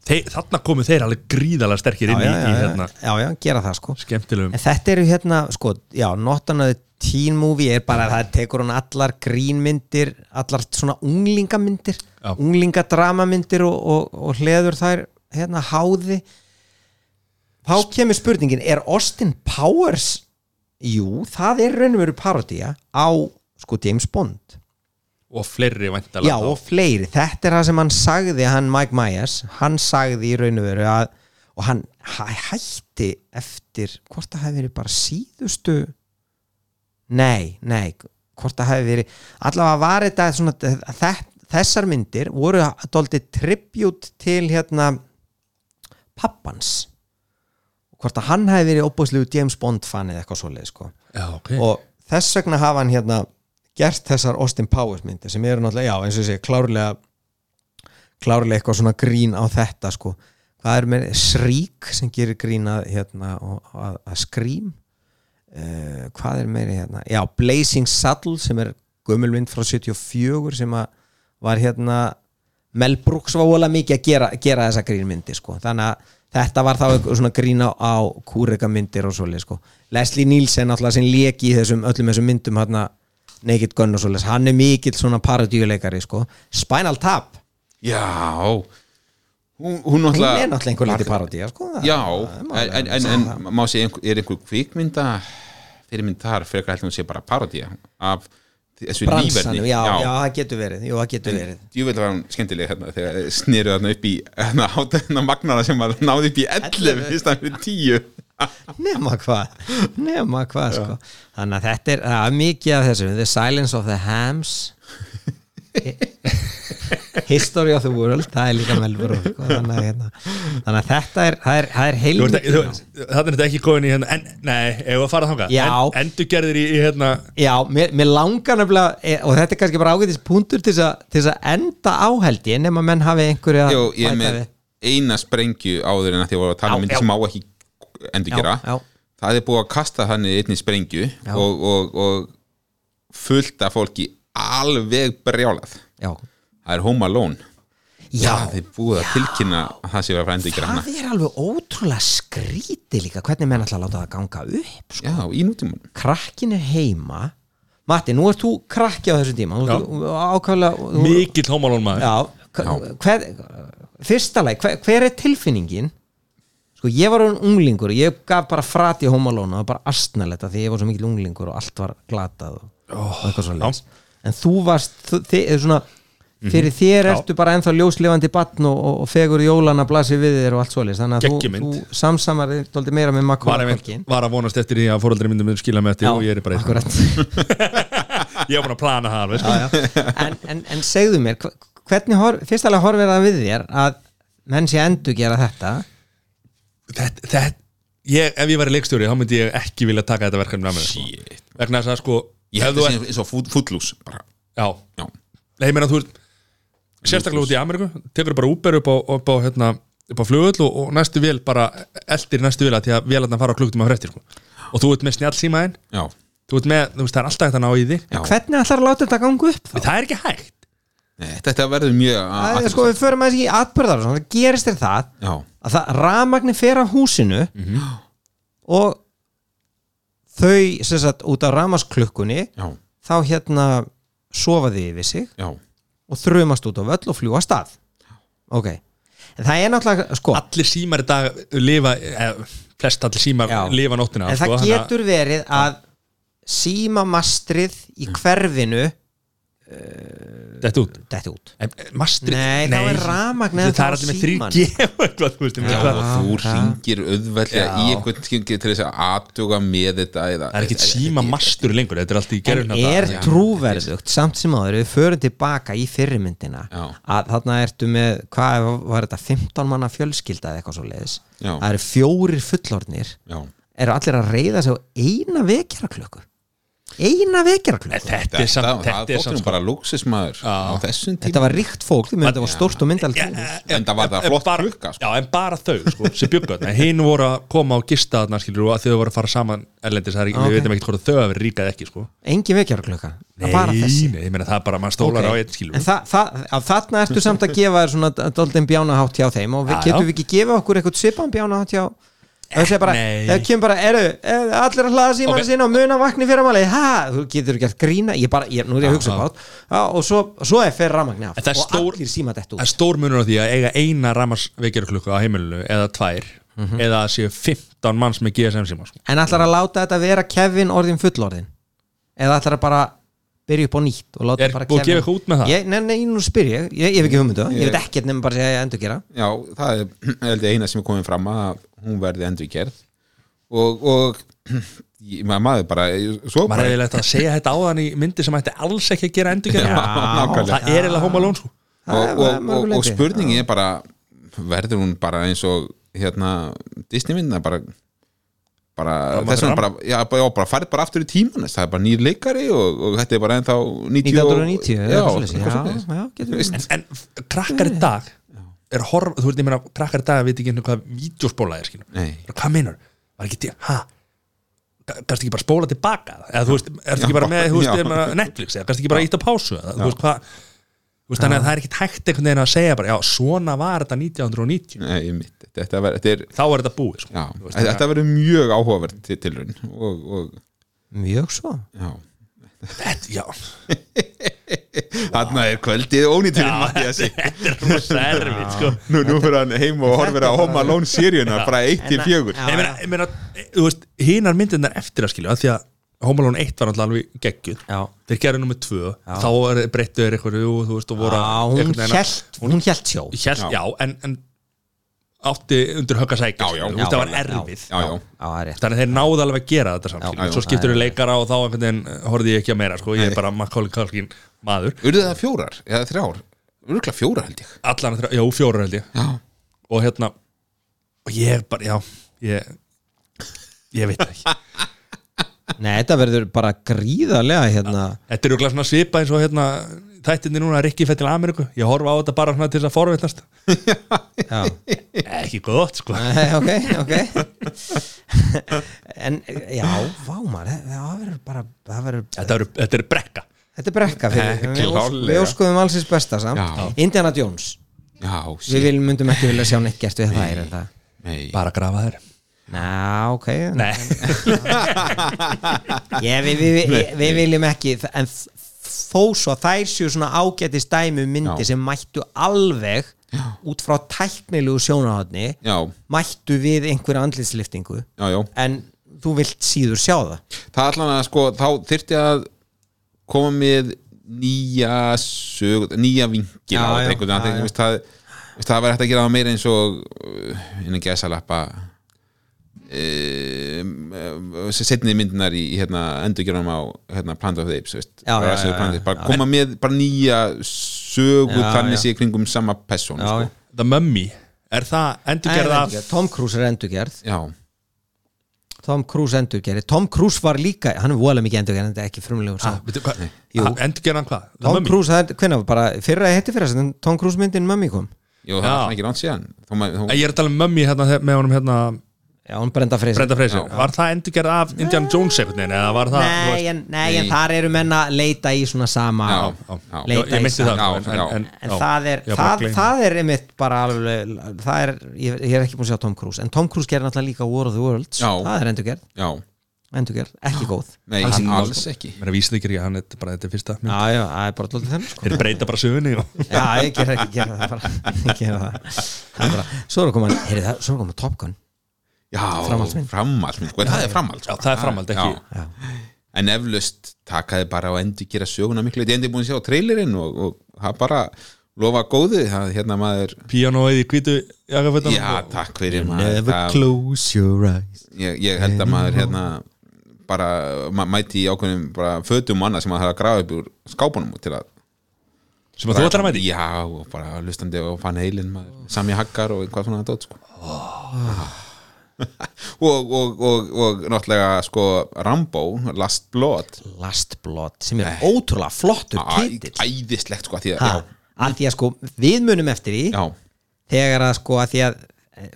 þarna komu þeir alveg gríðalega sterkir inn í, já, í já, hérna já, já, gera það sko. Skemmtilegum. En þetta eru hérna, sko, já, Not Another Teen Movie er bara, það tekur hún allar grínmyndir, allar svona unglingamyndir, unglingadramamyndir og, og, og hleður þær hérna háði. Þá kemur spurningin, er Austin Powers? Jú, það er raun og veru parodía á, sko, James Bond og fleiri væntalega Já, og fleiri, þetta er það sem hann sagði hann Mike Myers, hann sagði í raun og veru að, og hann hæ, hætti eftir hvort það hefði verið bara síðustu nei, nei hvort það hefði verið, allavega var þetta svona, þe- þessar myndir voru dóltið tribute til hérna pappans. Hvort að hann hefði verið óbúðslegu James Bond fan eða eitthvað svoleið sko. Já, ok. Og þess vegna hafa hann hérna gert þessar Austin Powers myndir sem eru náttúrulega, já eins og segi, klárlega klárlega eitthvað svona grín á þetta sko, hvað er með Shriek sem gerir grín að hérna, að, að Scream uh, hvað er meiri hérna já, Blazing Saddle sem er gömulmynd frá 74 sem að var hérna Mel Brooks var vola mikið að gera, gera þessa grínmyndi sko. þannig að þetta var þá svona grín á, kúreka myndir og svoleið sko. Leslie Nielsen alltaf sem leki í þessum, öllum þessum myndum hérna, Naked Gun og svoleið hann er mikill svona parodíuleikari sko. Spinal Tap, Já. Hún, hún náttúrulega er náttúrulega einhver lítið parodía sko. Það- Já, það en, en, en, en það. má sé einhver, er einhver kvikmynda fyrirmynd þar frekar heldur hún sé bara parodía af þessu líferni já, já, það getur verið. Jú, það getur verið. Djúvel var hún skemmtileg hérna þegar sneru þarna upp í hérna, hérna magnara sem var náði upp í 11 fyrst að fyrir 10 nema hvað nema hvað sko. Þannig að þetta er það er mikið af þessu. The Silence of the Hams. History of the World það er líka melfur sko. þannig, að, hérna, þannig að þetta er það er, það er heilmikið Þannig er þetta ekki góðin í hérna en, Nei, ef að fara þangað? Já. en, Endur gerðir í, í hérna Já, mér, mér langar nefnilega e- og þetta er kannski bara ágætis punktur til þess að- að enda áhældi nema menn hafi einhverja Jó, ég er með við. eina sprengju áður en að því að að tala um myndi sem á ekki endur gera já, já, það er búið að kasta þannig einni sprengju og, og, og fullt af fólki alveg brjálað. Já, það er Home Alone. Já, það er búið að tilkynna að það sé að fara endur gera hana. Það er alveg ótrúlega skrítið líka hvernig menn ætla að láta það ganga upp sko. já, í nútíman krakkin er heima. Matti, nú ert þú krakki á þessu tíma. Mikill hómalón maður. Já, hver, fyrsta leik, hver, hver er tilfinningin sko ég var un unglingur ég gaf bara frati hómalóna það var bara astnaletta því ég var svo mikil unglingur og allt var glatað og, og eitthvað svo leis en þú varst, þið, svona fyrir þér Já. ertu bara ennþá ljóslifandi batn og, og, og fegur jólana blasir við þér og allt svoleiðis. Þannig að þú, þú samsamar dálítið meira með Culkin var að vonast eftir því að fóreldri myndum skila með eftir og ég er bara ég var búin að plana það sko. En, en, en segðu mér hvernig, fyrst alveg horfir það við þér að menn sé endur gera þetta þetta, þetta ég, ef ég væri leikstjóri þá myndi ég ekki vilja taka þetta verkefni með mér sko. Shit. vegna þess að sko Ég ef held þú það ert- sé eins og footloose bara, já, já, Nei, ég meina þú veist sérstaklega út í Ameríku, tekur bara Uber upp á, upp á, hérna, upp á flugull og, og næstu vél bara eldir næstu vél að því að vélarna fara á klukktum á fréttir sko. og þú ert með snjall símaðinn já, þú ert með, þú veist, það er alltaf hægt að ná í því já. hvernig ætlar að láta þetta ganga upp þá? það er ekki hægt Nei, Þetta verður mjög er sko við förum aðeins í atbyrðar og svona, það gerist þér það Já, að það rafmagni fer á húsinu Mhm. og þau sem sagt út af rafmasklukkunni já, þá hérna sofa þið yfir sig já. og þrumast út á völl og fljúa af stað. Ok, en það er náttúrulega sko, allir símar í dag lifa eh, flest allir símar Já. lifa nóttina en sko, það að- getur verið að símamastrið í hverfinu þetta út? Detti út. En, eh, Mastri, Nei, þá er rafmagn það er allir með símanum. 3G og eitthvað, þú ringir auðveldlega Já. í einhvern skyngi til þess að aðtuga með þetta eða, það er ekki síma mastur lengur þetta er allt í gerðin en er trúverðugt samt sem áður við förum tilbaka í fyrirmyndina að þarna ertu með hvað var þetta 15 manna fjölskylda eða eitthvað svo leiðis það eru fjórir fullornir Já, eru allir að reyða sig á eina vekjaraklöku eina vekjaraklöku þetta þetta, er þetta er sko bara luxusmaður á þessum tíma þetta var ríkt fólk, því mér þetta var stórt og hús. en- En það var það flott klukka, sko. Já, en bara þau, sko, sem bjöggu þarna Hinn voru að koma og gista þarna, skilur og að þau voru að fara saman erlendis, það er ekki, Ok. við veitum ekkert hvort þau hafi verið ríkað ekki, sko engin vekjaraklöka, Nei, nei, ég meina það er bara, maður stólar Ok. á einn, skilur en það, það, að þarna ertu samt að gefa þér svona doldin bjánahátt hjá þeim og við Já, getum já. við ekki gefa okkur eitthvað svipan bjánahátt hjá það sé bara, það kemur bara eru, er, allir að hlaða síman Ok. okay. sinna og muna vakni fyrir amalegi, ha, þú getur gert grína. Ég bara, ég, nú er ég að hugsa Já, bát. Já, og svo, svo er fyrir rafmagni af og stór- allir síma dett út. Það er stór munur á því að eiga eina ramarsvekjarklukku á heimilinu eða tvær Mhm. eða að séu 15 manns með GSM síma, sko. En allar að láta þetta vera Kevin orðin fullorðin eða allar að bara byrja upp á nýtt og láta Er bara búið að gefa eitthvað út með það? ég, nei, nei, nú spyr ég, ég, ég hef ekki hugmyndu ég, Ég- veit ekkert nefnum bara að segja endur gera Já, það er eina sem er komið fram að hún verði endur gerð og, og maður bara svo Maður er eiginlega að segja þetta áðan í myndi sem ætti alls ekki að gera endur nákvæmlega. Það er Home Alone, sko. Og, Það er er bara verður hún bara eins og hérna Disney mynda bara bara, þess vegna bara, já, bara, já, bara farið bara aftur í tíman það er bara nýr leikari og, og þetta er bara ennþá 90 og- 1990 já, já, já, en, en krakkar í dag er horf, þú veist, ég meina, krakkar í dag veit ekki einu hvað vídeospóla er, skilur. Nei. Bara, hvað meinar, var ekki til, ha? Kannski ekki bara spóla tilbaka eða þú veist, ertu ekki bara með, þú veist, Netflix eða kannski ekki bara ítt á pásu eða, þú veist, hvað veist, þannig að það er ekkit hægt einhvern veginn að segja bara, já, svona var þetta 1990 Nei, mitt, þetta, ver, þetta er þá er þetta búið, sko. Já, veist, þetta, verður mjög áhugaverð til, tilraun og, og mjög svo. Já. Þetta, já, Þarna er kvöldið ónýtturinn þetta er rosa erfitt, sko. Nú, nú fyrir hann heim og horfir á Home Alone seríuna bara 1 til 4 Já. ég meina, ég meina, þú veist, hinar myndirnar eftir að skilja, af því að Home Alone 1 var alveg geggjuð. Já. þeir gerðu nummið 2, þá breyttu þeir eitthvað, jú, þú veist, og voru hún hélt sjó. Já. já, en, en átti undir högg að sækja Já, já. skilur, þú veist, það var Já, já. erfið Já, já, Já, það er rétt. Þannig að þeir náðu alveg að gera þetta samt Já, skilur. já, svo skiptur er leikara og þá einhvern veginn horfði ég ekki að meira sko. ég er bara Macaulay Culkin maður. Urðu það fjórar? Eða þrjár? Urugla fjórar held ég. Allan, já, fjórar held ég. Já, og hérna og ég bara, já, ég ég veit ekki Nei, þetta verður bara gríðarlega hérna. Þetta er jo svona svipa eins og hérna þættinni núna Rikki fett til Ameríku. Ég horfa á þetta bara svona til þess að forvitnast. Já, ekki gott sko. Nei, ok, ok. En, já, vá maður það verður bara, það verður þetta er, þetta er brekka. Þetta er brekka fyrir við, klárlega. við óskuðum allsins besta samt. Já. Indiana Jones. Já, Við myndum ekki vilja sjá neitt gert við það er þetta? Nei, bara grafa þér Ná, ok. Nei, Ég, við, við, við, við viljum ekki en þó svo að þær séu svona ágæti stæmi um myndi Já. sem mættu alveg út frá tæknilegu sjónahotni mættu við einhverja andlitsliftingu en þú vilt síður sjá það. Það allan að sko, þá þyrfti að koma með nýja sög, nýja vingil á það, það var hægt að gera það meira eins og uh, innan gæsalappa setni myndinar í, í hérna, endurgerðum á hérna, Planet of the Apes veist, Já, já, já, bara já. koma með bara nýja sögu þannig sé kringum sama person sko. The Mummy, er það endurgerð af. Tom Cruise er endurgerð. Já, Tom Cruise endurgerð. Tom Cruise var líka, hann er voðalega mikið endurgerð en þetta er ekki frumlegur ah, ah, endurgerð hann hvað? Tom Mummy? Cruise, er- var bara fyrra heiti fyrir þess að Tom Cruise myndin Mummy kom. Jú, það var ekki ránt síðan. Ég er að tala um Mummy hérna, með honum hérna Já, hún Brenda Fraser Brenda Fraser, Já. var það endurgerð af Indiana Jones einhvern veginn eða var það Nei, en, nei, en Nei. þar eru menn að leita í svona sama Já, Já, já. Leita ég, ég í meinti það Já, sko, en, já. en, En já. það er, það, það er einmitt bara alveg, það er, ég, ég er ekki búin að sjá Tom Cruise En Tom Cruise gerir náttúrulega líka War of the Worlds Já. Það er endurgerð, já, endurgerð, ekki góð nei, Alls ekki. alls ekki Mér vísa þig ekki, hann er bara þetta er fyrsta mynd. Já, já, það er bara dólítið þenn sko. Þeir breyta bara sögunni og... Já, ég ger ekki, gera það bara Ég gera það, það er bara, Svo er að koma, heyrðu það, svo er að koma Top Gun Já, Framhaldsmynd. framhaldsmynd sko, það er framhald sko. Já, það er framhald, ekki- Já. En eflaust takaði bara á endur gera söguna miklu Ég endi búin að sjá trailerinn og, og það bara lofa góðu það hérna maður Píanóið í hvítu jakafötan Já, takk fyrir maður Never það, close your eyes ég, ég held að maður hérna bara ma mæti í ákveðnum bara fötum manna sem maður þarf að grafa upp úr skápunum til að sem að þú ætlar að mæti Já, og bara lustandi og fann heilin maður, Sami Haggar og eitthvað svona dót sko. Og, og, og, og náttúrulega sko Rambo, Last Blood. Last Blood, sem er ótrúlega flottur titill. æðislegt sko að því að, að því að sko, við munum eftir því já, þegar að sko að því að eh,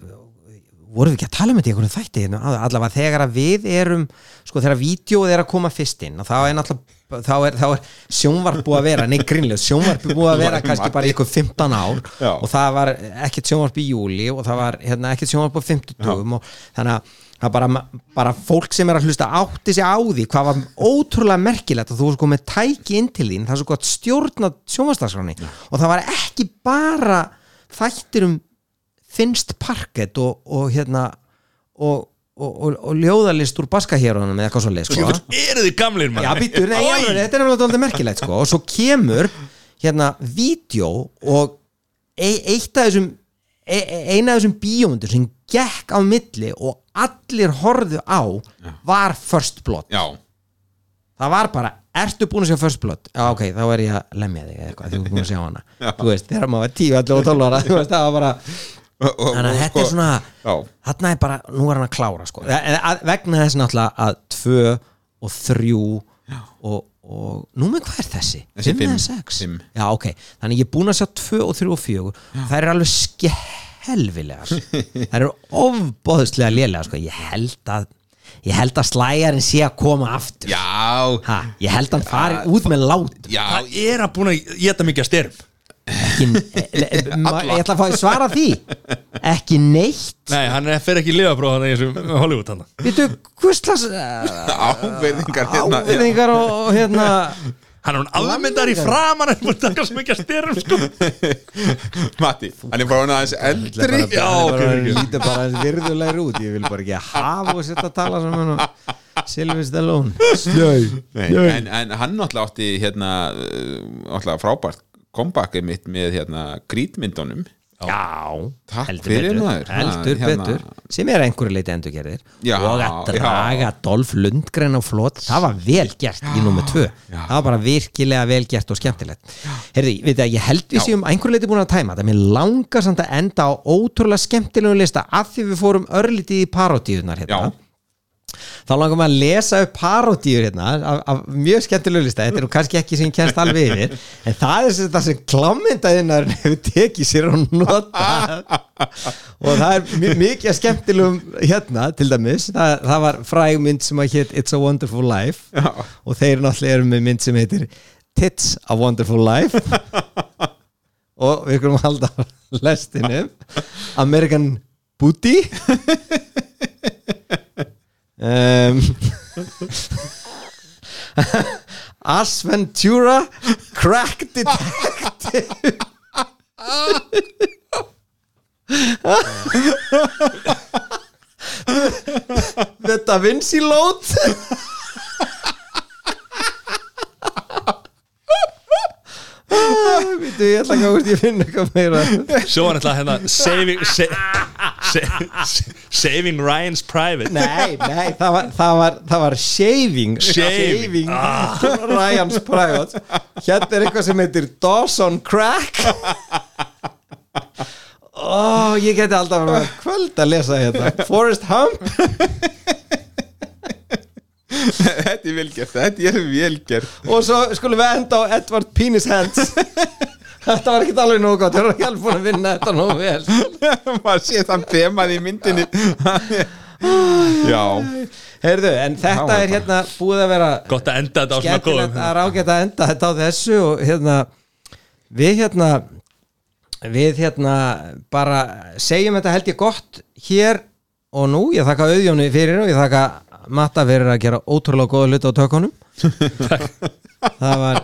vorum við ekki að tala um þetta í einhvern þætti hérna, allavega þegar að við erum sko þegar vídjóð er að koma fyrst inn og þá er náttúrulega þá er, þá er sjónvarp búið að vera, nei grínlega sjónvarp búið að vera kannski bara ykkur 15 ár Já. og það var ekkert sjónvarp í júli og það var hérna, ekkert sjónvarp á 50 og þannig að bara, bara fólk sem er að hlusta átti sig á því hvað var ótrúlega merkilegt að þú var sko með tæki inn til þín það er svo gott stjórnað sjónvarsdagsráni og það var ekki bara þættir um finnst parkett og, og hérna og, og, og, og ljóðalist úr baskahérunum eða eitthvað svo leið sko. Eru þið gamlir maður? Já, býttu, nei, alveg, þetta er alveg dálítið merkilegt sko. og svo kemur hérna vídeo og e eitt af þessum e e- eina af þessum bíómyndur sem gekk á milli og allir horfðu á var First Blood. Já, það var bara, ertu búin að sjá First Blood? Já ok, þá er ég að lemja þig eða eitthvað þú er búin að sjá hana. Þú veist, þegar maður var 10, 11 og 12 ára þú veist, það var bara þannig að þetta er sko- svona Já, þarna er bara, nú er hann að klára sko. Vegna þess náttúrulega að tvö og þrjú og, og nú með hvað er þessi? Þessi Fimm eða sex? Fimm. Já, ok, þannig ég er búin að sjá tvö og þrjú og fjögur. Það er alveg skelvilegar það eru ofbóðslega lélega sko. ég held að ég held að slæjarinn sé að koma aftur. Já, ha, ég held að hann fari út með lát. Já. Það er að búin að geta mikið að styrum ekki, e, e, ma- ég ætla að fá að svara því. Ekki neitt. Nei, hann er- fer ekki í lifapróf þannig eins og Hollywood hann Vitu, hvurslags uh, áverðingar hérna áverðingar og, og hérna Hann er hún afmyndar í framan en búin að taka svo mikið að styrum sko. Matti, hann er bara hann aðeins eldri. Já, ok, bara, ok. lítið bara aðeins virðulegur út. Ég vil bara ekki hafa og setja að tala saman og Sylvie Stallone. Nei, en, en hann náttúrulega átti hérna uh, náttúrulega frábært comeback mitt með hérna grítmyndunum. Já, Takk heldur fyrir, betur, maður. heldur Ha, hérna. betur. Sem er einhverju leiti endurgerðir. Já, og að draga Dolph Lundgren á flot. Það var vel gert í nummer tvö. það var bara virkilega vel gert og skemmtilegt. Herði, veit að ég held við Já. séum einhverju leiti búin að tæma þetta, mér langar samt að enda á ótrúlega skemmtilegu lista af því við fórum örlítið í parodíunar hérna. Já. Þá langar maður að lesa upp parodíur hérna af, af mjög skemmtilegu lista. Þetta er nú kannski ekki sem kennst alveg yfir en það er þetta sem klámyndaðinnar hefur tekið sér og nota og það er mi- mikið skemmtilegum hérna til dæmis. Það, það var fræg mynd sem að hétt It's a Wonderful Life. Já. og þeir náttúrulega eru með mynd sem heitir Tits a Wonderful Life. Og við skulum halda á lestinu American Booty um, Ace Ventura Crack Detective. The Da Vinci Load ég ætla að gá hvort ég finn eitthvað meira. Svo var þetta hérna Saving sa, sa, sa, Saving Ryan's Private. Nei, nei, það var, það var, það var shaving. Shaving. Ah. Ryan's Private. Hérna er eitthvað sem heitir Dawson Crack. Ó, ég geti alltaf með kvöld að lesa hérna Forrest Hump Þetta er velgert, þetta er velgert og svo skulum við enda á Edward Penis Hands. Þetta var ekkert alveg nógu gott, ég var ekki alveg búin að vinna þetta nógu vel. Maður sé þann þemað í myndinni. Já. Heyrðu, en Það þetta var er hérna búið að vera Gott að enda þetta á svona góðum skemmtilegt að rágeta að enda þetta á þessu og hérna við hérna við hérna bara segjum þetta held ég gott hér og nú, ég þakka auðjónu fyrir og ég þakka Matta fyrir að gera ótrúlega góða hluti á tökunum. Það var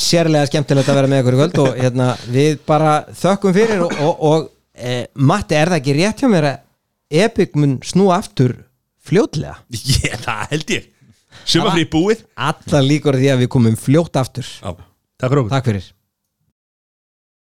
sérlega skemmtilegt að vera með ykkur í kvöld og hérna við bara þökkum fyrir og, og, og e, Matti, er það ekki rétt hjá mér að Epic mun snú aftur fljótlega? Ég, það held ég. Sumafrí búið. Alla líkur því að við komum fljótt aftur. Já, takk fyrir Takk fyrir